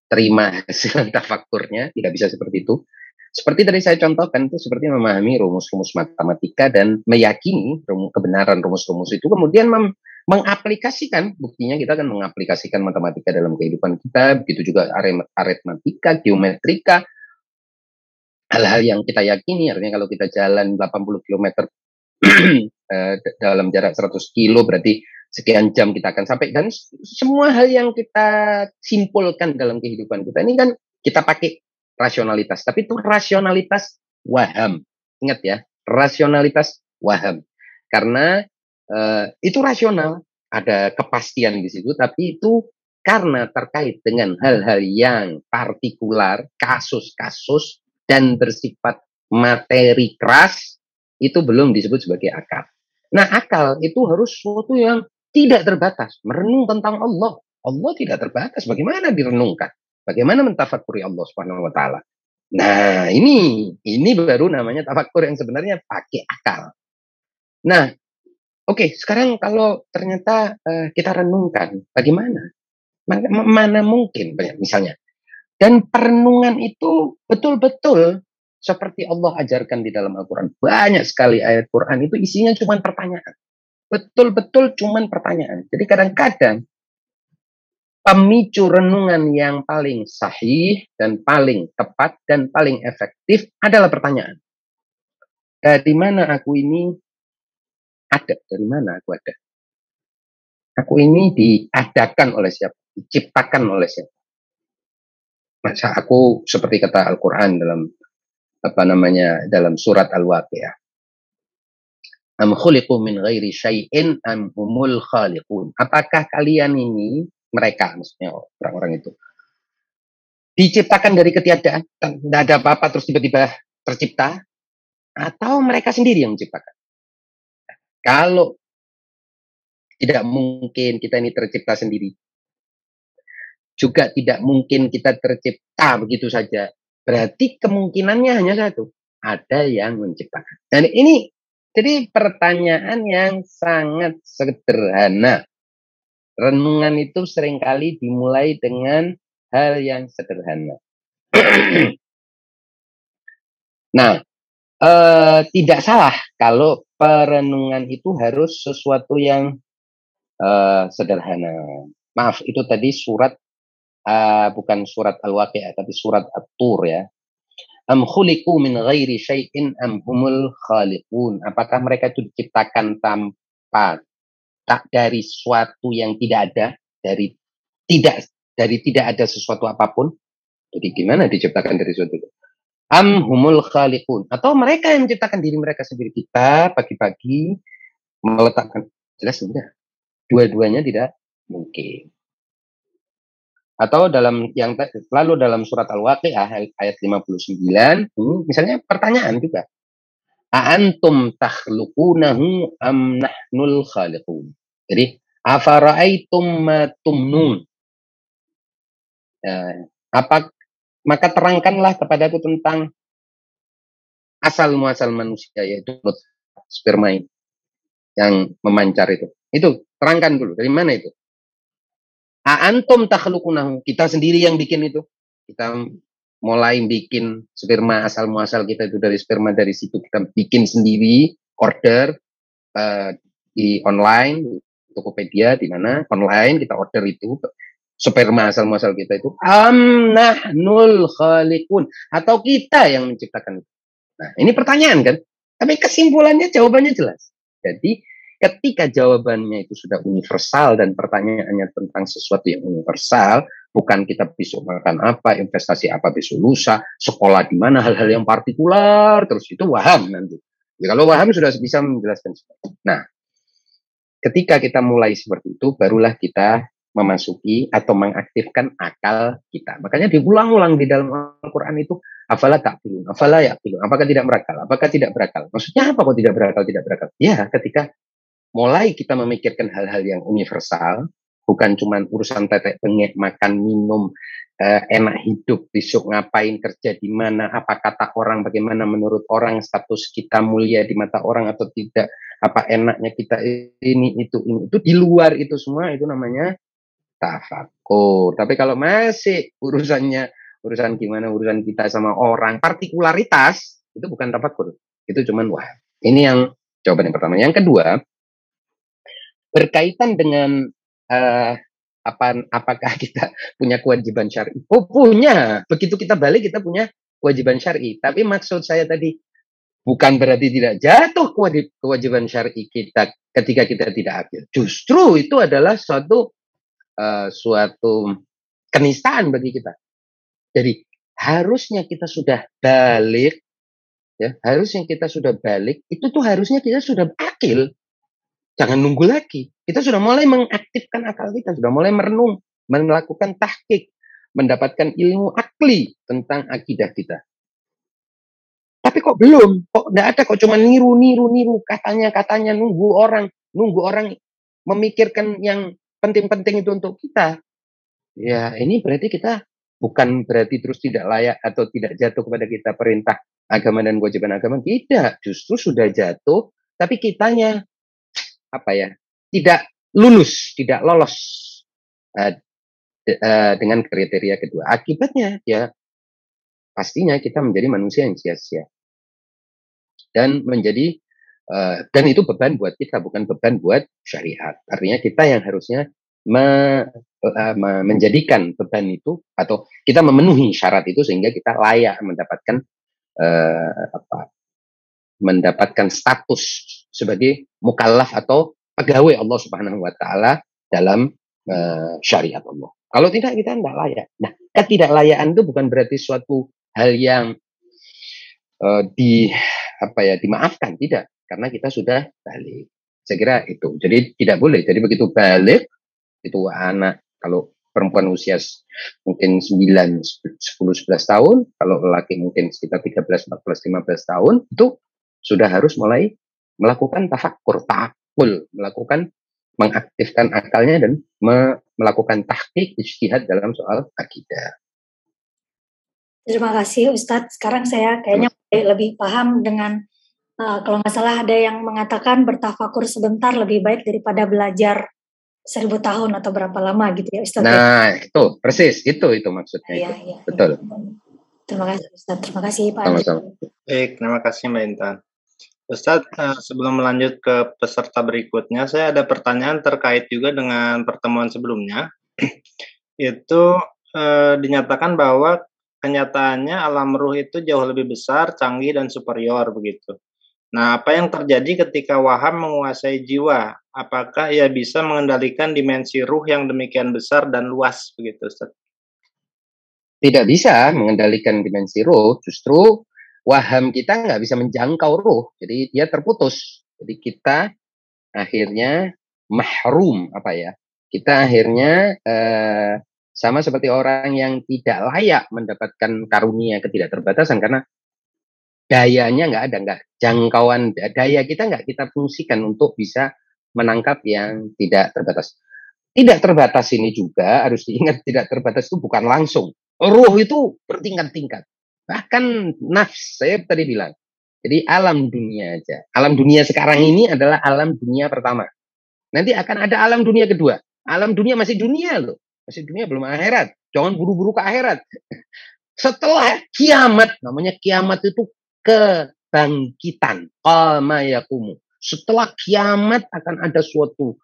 [SPEAKER 2] terima hasil tafakurnya, tidak bisa seperti itu. Seperti tadi saya contohkan itu seperti memahami rumus-rumus matematika dan meyakini kebenaran rumus-rumus itu kemudian mem mengaplikasikan buktinya kita akan mengaplikasikan matematika dalam kehidupan kita begitu juga aritmatika geometrika hal-hal yang kita yakini artinya kalau kita jalan 80 km eh, dalam jarak 100 kilo berarti sekian jam kita akan sampai. Dan semua hal yang kita simpulkan dalam kehidupan kita ini kan kita pakai rasionalitas. Tapi itu rasionalitas waham. Ingat ya rasionalitas waham. Karena uh, itu rasional, ada kepastian di situ, tapi itu karena terkait dengan hal-hal yang partikular, kasus-kasus dan bersifat materi keras, itu belum disebut sebagai akal. Nah, akal itu harus sesuatu yang tidak terbatas, merenung tentang Allah. Allah tidak terbatas, bagaimana direnungkan? Bagaimana mentafakuri Allah Subhanahu wa taala? Nah, ini ini baru namanya tafakur yang sebenarnya pakai akal. Nah, oke, okay, sekarang kalau ternyata uh, kita renungkan, bagaimana? Mana, mana mungkin misalnya. Dan perenungan itu betul-betul seperti Allah ajarkan di dalam Al-Quran. Banyak sekali ayat Quran itu isinya cuma pertanyaan. Betul-betul cuma pertanyaan. Jadi kadang-kadang pemicu renungan yang paling sahih dan paling tepat dan paling efektif adalah pertanyaan. Dari mana aku ini ada? Dari mana aku ada? Aku ini diadakan oleh siapa? Diciptakan oleh siapa? Masa aku seperti kata Al-Quran dalam apa namanya dalam surat Al-Waqiah. Am khuliqu min ghairi syai'in am humul khaliqun. Apakah kalian ini mereka maksudnya orang-orang itu diciptakan dari ketiadaan tidak ada apa-apa terus tiba-tiba tercipta atau mereka sendiri yang menciptakan kalau tidak mungkin kita ini tercipta sendiri juga tidak mungkin kita tercipta begitu saja berarti kemungkinannya hanya satu ada yang menciptakan dan ini jadi pertanyaan yang sangat sederhana renungan itu sering kali dimulai dengan hal yang sederhana. nah, eh, tidak salah kalau perenungan itu harus sesuatu yang eh, sederhana. Maaf, itu tadi surat uh, bukan surat Al-Waqi'ah tapi surat At-Tur ya. Am khuliqu min ghairi syai'in am humul khaliqun. Apakah mereka itu diciptakan tanpa tak dari sesuatu yang tidak ada, dari tidak dari tidak ada sesuatu apa pun. Jadi gimana diciptakan dari sesuatu itu? Am humul khaliqun atau mereka yang menciptakan diri mereka sendiri kita pagi-pagi meletakkan jelas tidak. Dua-duanya tidak mungkin. Atau dalam yang lalu dalam surat Al-Waqiah ayat 59 ini misalnya pertanyaan juga. Aantum takhluqunahu am nahnul khaliqun. Jadi afara'aitum ma tumnun. Ya, apa maka terangkanlah kepadaku tentang asal muasal manusia yaitu sperma yang memancar itu. Itu terangkan dulu dari mana itu? Aantum takhluqunahu. Kita sendiri yang bikin itu. Kita mulai bikin sperma asal muasal kita itu dari sperma dari situ kita bikin sendiri order uh, di online Tokopedia di mana online kita order itu sperma asal muasal kita itu amnah nul khalikun atau kita yang menciptakan itu. Nah, ini pertanyaan kan? Tapi kesimpulannya jawabannya jelas. Jadi ketika jawabannya itu sudah universal dan pertanyaannya tentang sesuatu yang universal, bukan kita besok makan apa, investasi apa besok lusa, sekolah di mana, hal-hal yang partikular, terus itu waham nanti. Ya, kalau waham sudah bisa menjelaskan. Nah, ketika kita mulai seperti itu, barulah kita memasuki atau mengaktifkan akal kita. Makanya diulang-ulang di dalam Al-Quran itu, afala tak pilih, afala ya pilih, apakah tidak berakal, apakah tidak berakal. Maksudnya apa kok tidak berakal, tidak berakal? Ya, ketika mulai kita memikirkan hal-hal yang universal, bukan cuma urusan tetek bengek makan minum eh, enak hidup besok ngapain kerja di mana apa kata orang bagaimana menurut orang status kita mulia di mata orang atau tidak apa enaknya kita ini itu ini. Itu di luar itu semua itu namanya tafakur tapi kalau masih urusannya urusan gimana urusan kita sama orang partikularitas itu bukan tafakur itu cuman wah ini yang jawaban yang pertama. Yang kedua berkaitan dengan uh, apa apakah kita punya kewajiban syar'i? Oh punya. Begitu kita balik kita punya kewajiban syar'i. Tapi maksud saya tadi bukan berarti tidak jatuh kewajiban syar'i kita ketika kita tidak akil. Justru itu adalah suatu uh, suatu kenistaan bagi kita. Jadi harusnya kita sudah balik ya harusnya kita sudah balik itu tuh harusnya kita sudah akil jangan nunggu lagi. Kita sudah mulai mengaktifkan akal kita, sudah mulai merenung, melakukan tahkik, mendapatkan ilmu akli tentang akidah kita. Tapi kok belum, kok tidak ada, kok cuma niru, niru, niru, katanya, katanya, nunggu orang, nunggu orang memikirkan yang penting-penting itu untuk kita. Ya, ini berarti kita bukan berarti terus tidak layak atau tidak jatuh kepada kita perintah agama dan kewajiban agama. Tidak, justru sudah jatuh, tapi kitanya apa ya tidak lulus, tidak lolos uh, de, uh, dengan kriteria kedua. Akibatnya ya pastinya kita menjadi manusia yang sia-sia dan menjadi uh, dan itu beban buat kita bukan beban buat syariat. Artinya kita yang harusnya me, uh, menjadikan beban itu atau kita memenuhi syarat itu sehingga kita layak mendapatkan uh, apa mendapatkan status sebagai mukallaf atau pegawai Allah Subhanahu wa taala dalam uh, syariat Allah. Kalau tidak kita tidak layak. Nah, ketidaklayakan itu bukan berarti suatu hal yang uh, di apa ya dimaafkan tidak karena kita sudah balik. Saya kira itu. Jadi tidak boleh. Jadi begitu balik itu anak kalau perempuan usia mungkin 9, 10, 11 tahun, kalau laki mungkin sekitar 13, 14, 15 tahun, itu sudah harus mulai melakukan tafakur, takul, melakukan mengaktifkan akalnya dan me melakukan tahqiq ijtihad dalam soal akidah.
[SPEAKER 3] Terima kasih Ustadz. Sekarang saya kayaknya lebih paham dengan uh, kalau nggak salah ada yang mengatakan bertafakur sebentar lebih baik daripada belajar seribu tahun atau berapa lama gitu ya Ustadz.
[SPEAKER 2] Ya? Nah itu persis itu itu maksudnya. Iya, itu. Iya, Betul.
[SPEAKER 3] Terima kasih Ustadz. Terima kasih Pak.
[SPEAKER 1] Sama-sama. Baik, terima kasih Mbak Intan. Ustadz, uh, sebelum melanjut ke peserta berikutnya, saya ada pertanyaan terkait juga dengan pertemuan sebelumnya. itu uh, dinyatakan bahwa kenyataannya alam ruh itu jauh lebih besar, canggih, dan superior begitu. Nah, apa yang terjadi ketika waham menguasai jiwa? Apakah ia bisa mengendalikan dimensi ruh yang demikian besar dan luas begitu, Ustaz?
[SPEAKER 2] Tidak bisa mengendalikan dimensi ruh, justru waham kita nggak bisa menjangkau ruh, jadi dia terputus. Jadi kita akhirnya mahrum apa ya? Kita akhirnya eh, sama seperti orang yang tidak layak mendapatkan karunia ketidakterbatasan karena dayanya nggak ada, nggak jangkauan daya kita nggak kita fungsikan untuk bisa menangkap yang tidak terbatas. Tidak terbatas ini juga harus diingat tidak terbatas itu bukan langsung. Ruh itu bertingkat-tingkat. Bahkan nafs saya tadi bilang. Jadi alam dunia aja. Alam dunia sekarang ini adalah alam dunia pertama. Nanti akan ada alam dunia kedua. Alam dunia masih dunia loh. Masih dunia belum akhirat. Jangan buru-buru ke akhirat. Setelah kiamat, namanya kiamat itu kebangkitan. Qama yakumu. Setelah kiamat akan ada suatu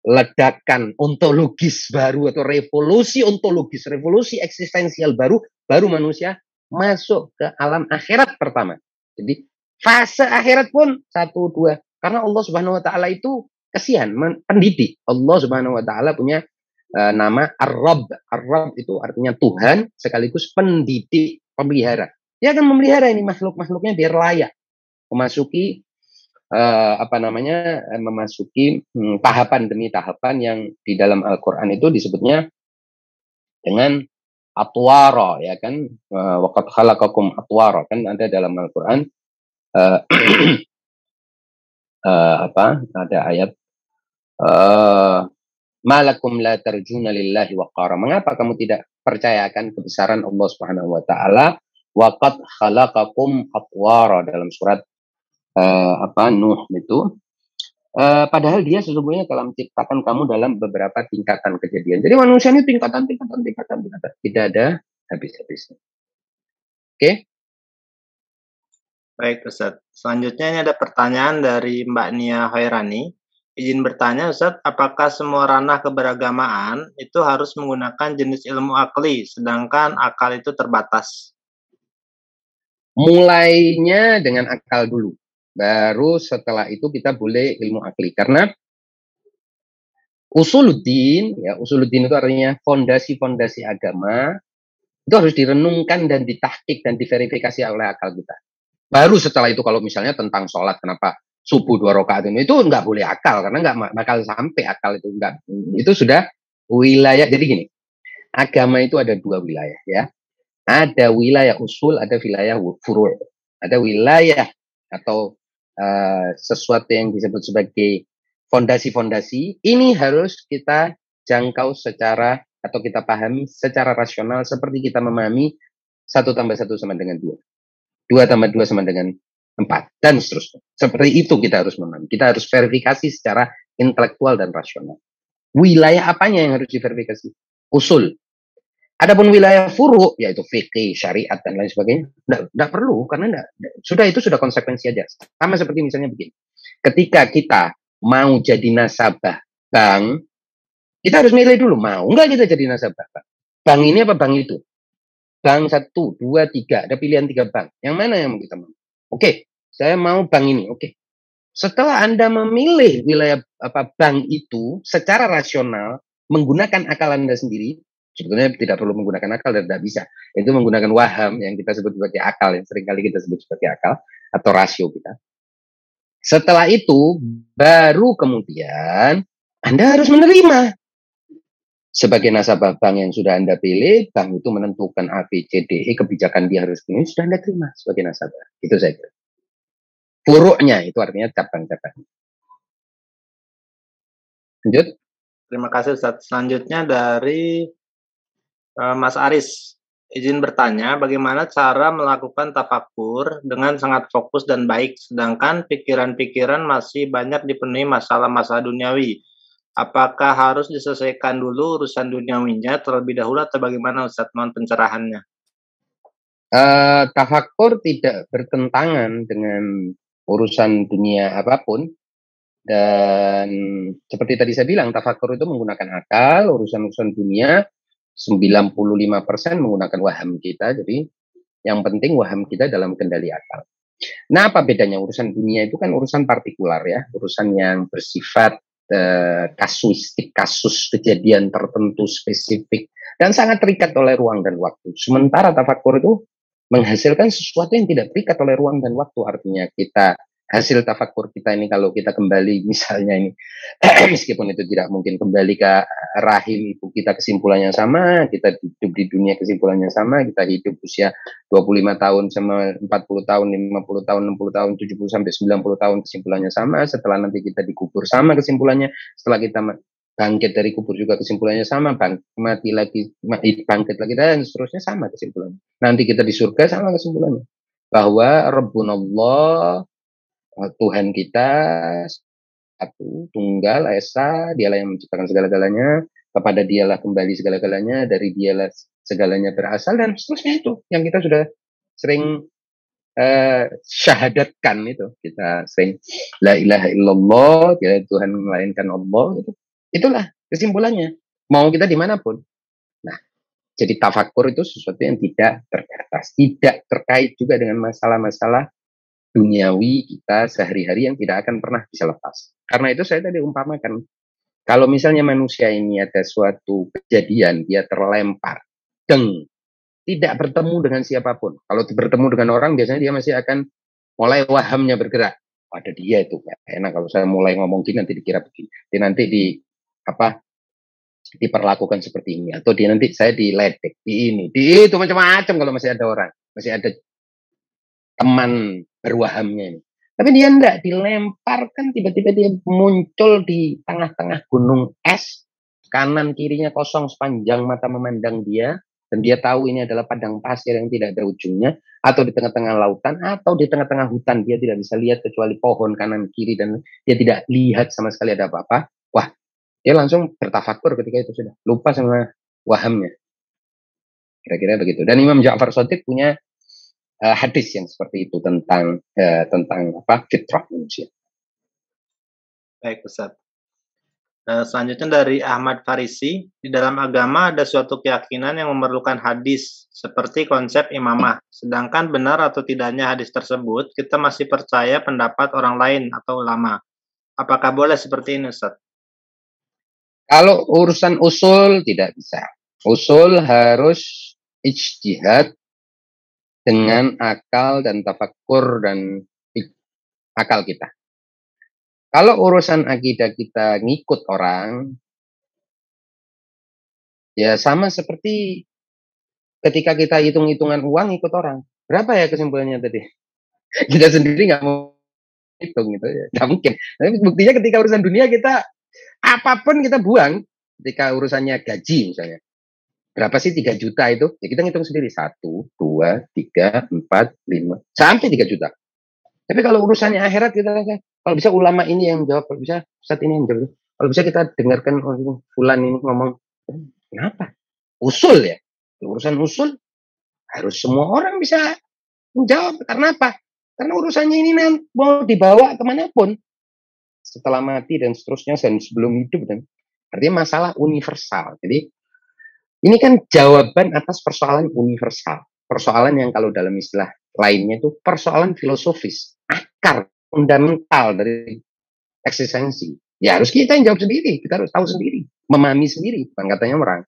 [SPEAKER 2] ledakan ontologis baru atau revolusi ontologis, revolusi eksistensial baru, baru manusia masuk ke alam akhirat pertama. Jadi fase akhirat pun satu dua karena Allah Subhanahu Wa Taala itu kesian pendidik. Allah Subhanahu Wa Taala punya uh, nama Ar-Rabb. Ar-Rabb itu artinya Tuhan sekaligus pendidik, pemelihara. Dia akan memelihara ini makhluk-makhluknya biar layak memasuki uh, apa namanya uh, memasuki hmm, tahapan demi tahapan yang di dalam Al-Qur'an itu disebutnya dengan atwara ya kan? Uh, waqad khalaqakum atwara kan? Ada dalam Al-Qur'an. Uh, uh, apa? Ada ayat uh, malakum la tarjuna lillahi waqara. Mengapa kamu tidak percayakan kebesaran Allah Subhanahu wa taala? Waqad khalaqakum atwara dalam surat uh, apa? Nuh itu uh, padahal dia sesungguhnya telah menciptakan kamu dalam beberapa tingkatan kejadian. Jadi manusia ini tingkatan tingkatan tingkatan tingkatan tidak ada habis-habisnya. Oke. Okay?
[SPEAKER 1] Baik Ustaz. Selanjutnya ini ada pertanyaan dari Mbak Nia Hoirani. Izin bertanya Ustaz, apakah semua ranah keberagamaan itu harus menggunakan jenis ilmu akli, sedangkan akal itu terbatas?
[SPEAKER 2] mulainya dengan akal dulu. Baru setelah itu kita boleh ilmu akli. Karena usuluddin, ya usuluddin itu artinya fondasi-fondasi agama, itu harus direnungkan dan ditahkik dan diverifikasi oleh akal kita. Baru setelah itu kalau misalnya tentang sholat, kenapa subuh dua rakaat ini itu nggak boleh akal karena nggak bakal sampai akal itu nggak itu sudah wilayah jadi gini agama itu ada dua wilayah ya ada wilayah usul, ada wilayah furu'. Ada wilayah atau uh, sesuatu yang disebut sebagai fondasi-fondasi. Ini harus kita jangkau secara atau kita pahami secara rasional seperti kita memahami satu tambah satu sama dengan dua. Dua tambah dua sama dengan empat dan seterusnya. Seperti itu kita harus memahami. Kita harus verifikasi secara intelektual dan rasional. Wilayah apanya yang harus diverifikasi? Usul. Adapun wilayah furu, yaitu fikih, syariat dan lain sebagainya, tidak perlu karena enggak, sudah itu sudah konsekuensi aja. Sama seperti misalnya begini, ketika kita mau jadi nasabah bank, kita harus milih dulu mau nggak kita jadi nasabah bank. Bank ini apa bank itu? Bank satu, dua, tiga, ada pilihan tiga bank. Yang mana yang mau kita mau? Oke, saya mau bank ini. Oke. Setelah Anda memilih wilayah apa bank itu secara rasional menggunakan akal Anda sendiri, sebetulnya tidak perlu menggunakan akal dan tidak bisa. Itu menggunakan waham yang kita sebut sebagai akal, yang sering kali kita sebut sebagai akal atau rasio kita. Setelah itu, baru kemudian Anda harus menerima sebagai nasabah bank yang sudah Anda pilih, bank itu menentukan A, B, E, kebijakan dia harus ini, sudah Anda terima sebagai nasabah. Itu saya kira. Furuknya itu artinya cabang-cabang.
[SPEAKER 1] Lanjut. Terima kasih Ustaz. Selanjutnya dari Mas Aris. Izin bertanya, bagaimana cara melakukan tafakur dengan sangat fokus dan baik, sedangkan pikiran-pikiran masih banyak dipenuhi masalah-masalah duniawi Apakah harus diselesaikan dulu urusan duniawinya terlebih dahulu atau bagaimana Ustaz mohon pencerahannya?
[SPEAKER 2] Uh, tafakur tidak bertentangan dengan urusan dunia apa pun dan seperti tadi saya bilang tafakur itu menggunakan akal urusan-urusan dunia 95% menggunakan waham kita jadi yang penting waham kita dalam kendali akal. Nah apa bedanya urusan dunia itu kan urusan partikular ya urusan yang bersifat eh, kasuistik kasus kejadian tertentu spesifik dan sangat terikat oleh ruang dan waktu. Sementara tafakur itu menghasilkan sesuatu yang tidak terikat oleh ruang dan waktu. Artinya kita hasil tafakur kita ini kalau kita kembali misalnya ini meskipun itu tidak mungkin kembali ke rahim ibu kita kesimpulannya sama kita hidup di dunia kesimpulannya sama kita hidup usia 25 tahun sama 40 tahun 50 tahun 60 tahun 70 sampai 90 tahun kesimpulannya sama setelah nanti kita dikubur sama kesimpulannya setelah kita bangkit dari kubur juga kesimpulannya sama bang mati lagi bangkit lagi dan seterusnya sama kesimpulannya. Nanti kita di surga sama kesimpulannya. Bahwa Rabbunallah Tuhan kita satu, tunggal, esa, dialah yang menciptakan segala-galanya, kepada dialah kembali segala-galanya, dari dialah segalanya berasal, dan seterusnya itu yang kita sudah sering uh, syahadatkan itu. Kita sering la ilaha illallah, tiada Tuhan melainkan Allah, itu. Itulah kesimpulannya. Mau kita di mana pun. Nah, jadi tafakur itu sesuatu yang tidak terbatas, tidak terkait juga dengan masalah-masalah duniawi kita sehari-hari yang tidak akan pernah bisa lepas. Karena itu saya tadi umpamakan, kalau misalnya manusia ini ada suatu kejadian, dia terlempar, deng, tidak bertemu dengan siapa pun. Kalau bertemu dengan orang, biasanya dia masih akan mulai wahamnya bergerak. Ada dia itu, enak kalau saya mulai ngomong gini nanti dikira begini. Nanti di apa diperlakukan seperti ini atau dia nanti saya diledek di ini di itu macam-macam kalau masih ada orang masih ada teman berwahamnya ini. Tapi dia enggak dilemparkan tiba-tiba dia muncul di tengah-tengah gunung es, kanan kirinya kosong sepanjang mata memandang dia dan dia tahu ini adalah padang pasir yang tidak ada ujungnya atau di tengah-tengah lautan atau di tengah-tengah hutan dia tidak bisa lihat kecuali pohon kanan kiri dan dia tidak lihat sama sekali ada apa-apa. Wah, dia langsung bertafakur ketika itu sudah lupa sama wahamnya. Kira-kira begitu. Dan Imam Ja'far Shadiq punya uh, hadis yang seperti itu tentang uh, tentang apa fitrah manusia.
[SPEAKER 1] Baik Ustaz. Uh, selanjutnya dari Ahmad Farisi, di dalam agama ada suatu keyakinan yang memerlukan hadis seperti konsep imamah. Sedangkan benar atau tidaknya hadis tersebut, kita masih percaya pendapat orang lain atau ulama. Apakah boleh seperti ini Ustaz?
[SPEAKER 2] Kalau urusan usul tidak bisa. Usul harus ijtihad dengan akal dan tafakur dan akal kita. Kalau urusan akidah kita ngikut orang, ya sama seperti ketika kita hitung-hitungan uang ikut orang. Berapa ya kesimpulannya tadi? Kita sendiri nggak mau hitung gitu ya, nggak mungkin. Tapi buktinya ketika urusan dunia kita apa pun kita buang. Ketika urusannya gaji misalnya, Berapa sih 3 juta itu? Ya kita ngitung sendiri. 1, 2, 3, 4, 5. Sampai 3 juta. Tapi kalau urusannya akhirat kita kalau bisa ulama ini yang jawab, kalau bisa saat ini yang jawab. Kalau bisa kita dengarkan fulan ini ngomong, kenapa? Usul ya. Urusan usul harus semua orang bisa menjawab. Karena apa? Karena urusannya ini mau dibawa ke mana pun. Setelah mati dan seterusnya dan sebelum hidup dan artinya masalah universal. Jadi ini kan jawaban atas persoalan universal. Persoalan yang kalau dalam istilah lainnya itu persoalan filosofis, akar fundamental dari eksistensi. Ya harus kita yang jawab sendiri, kita harus tahu sendiri, memahami sendiri, bukan katanya orang.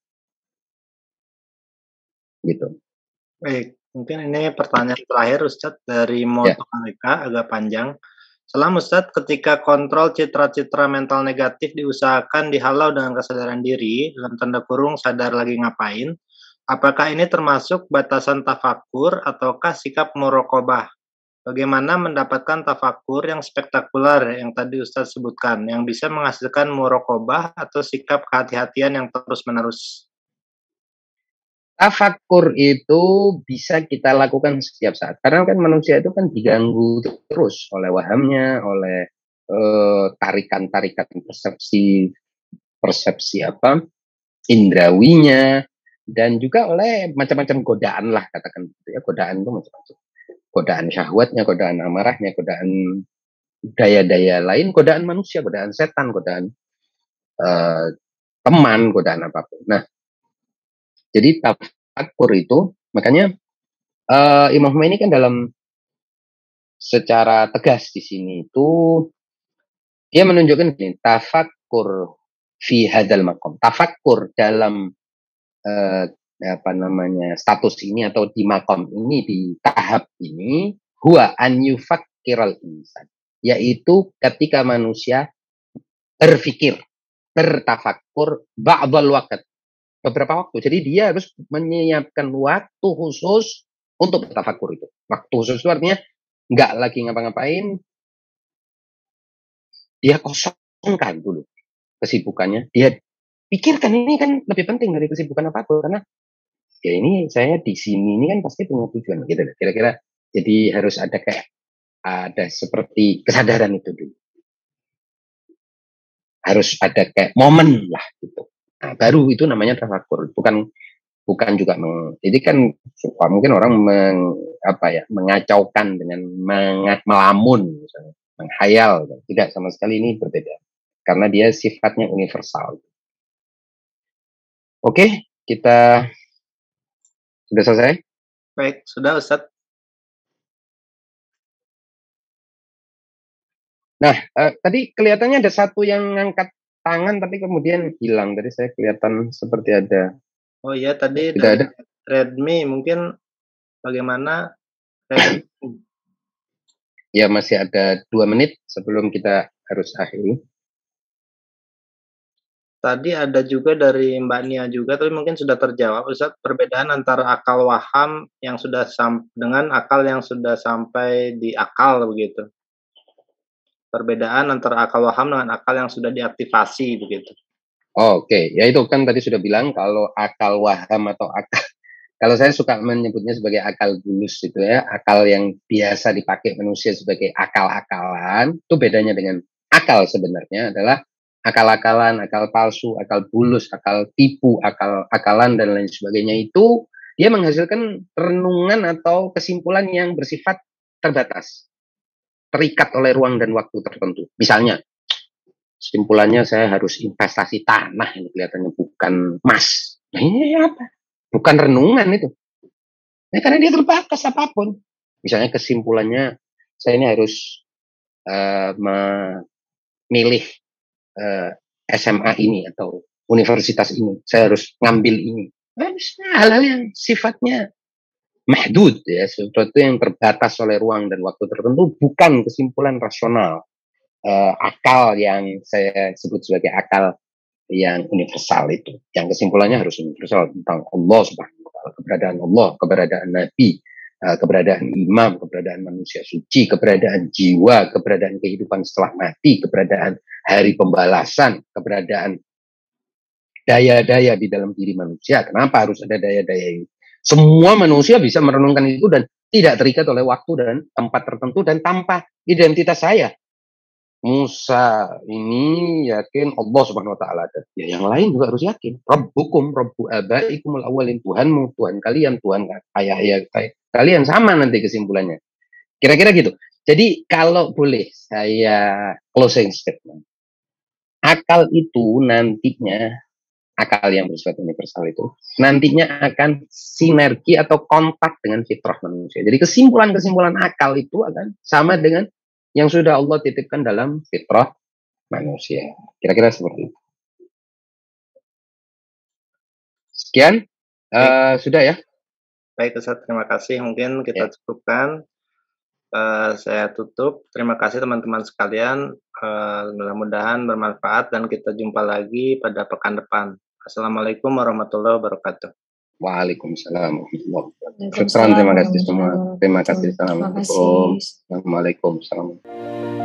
[SPEAKER 2] Gitu.
[SPEAKER 1] Baik, mungkin ini pertanyaan terakhir Ustadz dari Moto ya. agak panjang. Selama Ustadz, ketika kontrol citra-citra mental negatif diusahakan dihalau dengan kesadaran diri, dalam tanda kurung sadar lagi ngapain, apakah ini termasuk batasan tafakur ataukah sikap murokobah? Bagaimana mendapatkan tafakur yang spektakuler yang tadi Ustadz sebutkan, yang bisa menghasilkan murokobah atau sikap kehati-hatian yang terus-menerus?
[SPEAKER 2] Tafakur itu bisa kita lakukan setiap saat. Karena kan manusia itu kan diganggu terus oleh wahamnya, oleh eh, tarikan-tarikan persepsi, persepsi apa, indrawinya, dan juga oleh macam-macam godaan lah katakan gitu ya. Godaan itu macam-macam. Godaan syahwatnya, godaan amarahnya, godaan daya-daya lain, godaan manusia, godaan setan, godaan uh, teman, godaan apa pun. Nah, jadi tafakur itu makanya uh, Imam Khomeini kan dalam secara tegas di sini itu dia menunjukkan ini tafakur fi hadal makom tafakur dalam uh, apa namanya status ini atau di makom ini di tahap ini huwa an yufakiral insan. Yaitu ketika manusia berpikir bertafakur ba'dal waqt beberapa waktu. Jadi dia harus menyiapkan waktu khusus untuk bertafakur itu. Waktu khusus itu artinya nggak lagi ngapa-ngapain, dia kosongkan dulu kesibukannya. Dia pikirkan ini kan lebih penting dari kesibukan apa pun karena ya ini saya di sini ini kan pasti punya tujuan gitu. Kira-kira jadi harus ada kayak ada seperti kesadaran itu dulu. Harus ada kayak momen lah gitu. Nah, baru itu namanya tafakur, bukan bukan juga meng, jadi kan suka mungkin orang meng, apa ya mengacaukan dengan mengat, melamun misalnya, menghayal tidak sama sekali ini berbeda karena dia sifatnya universal. Oke, kita sudah selesai?
[SPEAKER 1] Baik, sudah Ustaz.
[SPEAKER 2] Nah, eh, tadi kelihatannya ada satu yang ngangkat tangan tapi kemudian hilang. Tadi saya kelihatan seperti ada.
[SPEAKER 1] Oh iya tadi tidak ada. Redmi mungkin bagaimana? Redmi?
[SPEAKER 2] ya masih ada dua menit sebelum kita harus akhiri.
[SPEAKER 1] Tadi ada juga dari Mbak Nia juga, tapi mungkin sudah terjawab, Ustaz. Perbedaan antara akal waham yang sudah sam dengan akal yang sudah sampai di akal begitu perbedaan antara akal waham dengan akal yang sudah diaktifasi begitu.
[SPEAKER 2] Oke, okay. ya itu kan tadi sudah bilang kalau akal waham atau akal kalau saya suka menyebutnya sebagai akal bulus itu ya, akal yang biasa dipakai manusia sebagai akal-akalan, itu bedanya dengan akal sebenarnya adalah akal-akalan, akal palsu, akal bulus, akal tipu, akal akalan dan lain sebagainya itu dia menghasilkan renungan atau kesimpulan yang bersifat terbatas terikat oleh ruang dan waktu tertentu. Misalnya, kesimpulannya saya harus investasi tanah ini kelihatannya bukan emas. Nah ini apa? Bukan renungan itu. Ya, karena dia terbatas apa pun. Misalnya kesimpulannya saya ini harus uh, memilih uh, eh, SMA ini atau universitas ini. Saya harus ngambil ini. Nah, hal-hal yang sifatnya mahdud ya sesuatu yang terbatas oleh ruang dan waktu tertentu bukan kesimpulan rasional uh, akal yang saya sebut sebagai akal yang universal itu yang kesimpulannya harus universal tentang Allah subhanahu wa keberadaan Allah keberadaan nabi uh, keberadaan imam keberadaan manusia suci keberadaan jiwa keberadaan kehidupan setelah mati keberadaan hari pembalasan keberadaan daya-daya di dalam diri manusia. Kenapa harus ada daya-daya? Semua manusia bisa merenungkan itu dan tidak terikat oleh waktu dan tempat tertentu dan tanpa identitas saya. Musa ini yakin Allah Subhanahu wa taala ada. Ya yang lain juga harus yakin. Rabbukum rabbu abaikumul awalin Tuhanmu, Tuhan kalian, Tuhan ayah ayah kalian sama nanti kesimpulannya. Kira-kira gitu. Jadi kalau boleh saya closing statement. Akal itu nantinya akal yang bersifat universal itu nantinya akan sinergi atau kontak dengan fitrah manusia. Jadi kesimpulan-kesimpulan akal itu akan sama dengan yang sudah Allah titipkan dalam fitrah manusia. Kira-kira seperti itu. Sekian, uh, sudah ya.
[SPEAKER 1] Baik Ustaz, terima kasih. Mungkin kita ya. cukupkan. Uh, saya tutup. Terima kasih teman-teman sekalian. Uh, mudah-mudahan bermanfaat dan kita jumpa lagi pada pekan depan. Assalamualaikum warahmatullahi wabarakatuh.
[SPEAKER 2] Waalaikumsalam warahmatullahi wabarakatuh. Terima kasih semua. Terima kasih. Assalamualaikum. Assalamualaikum.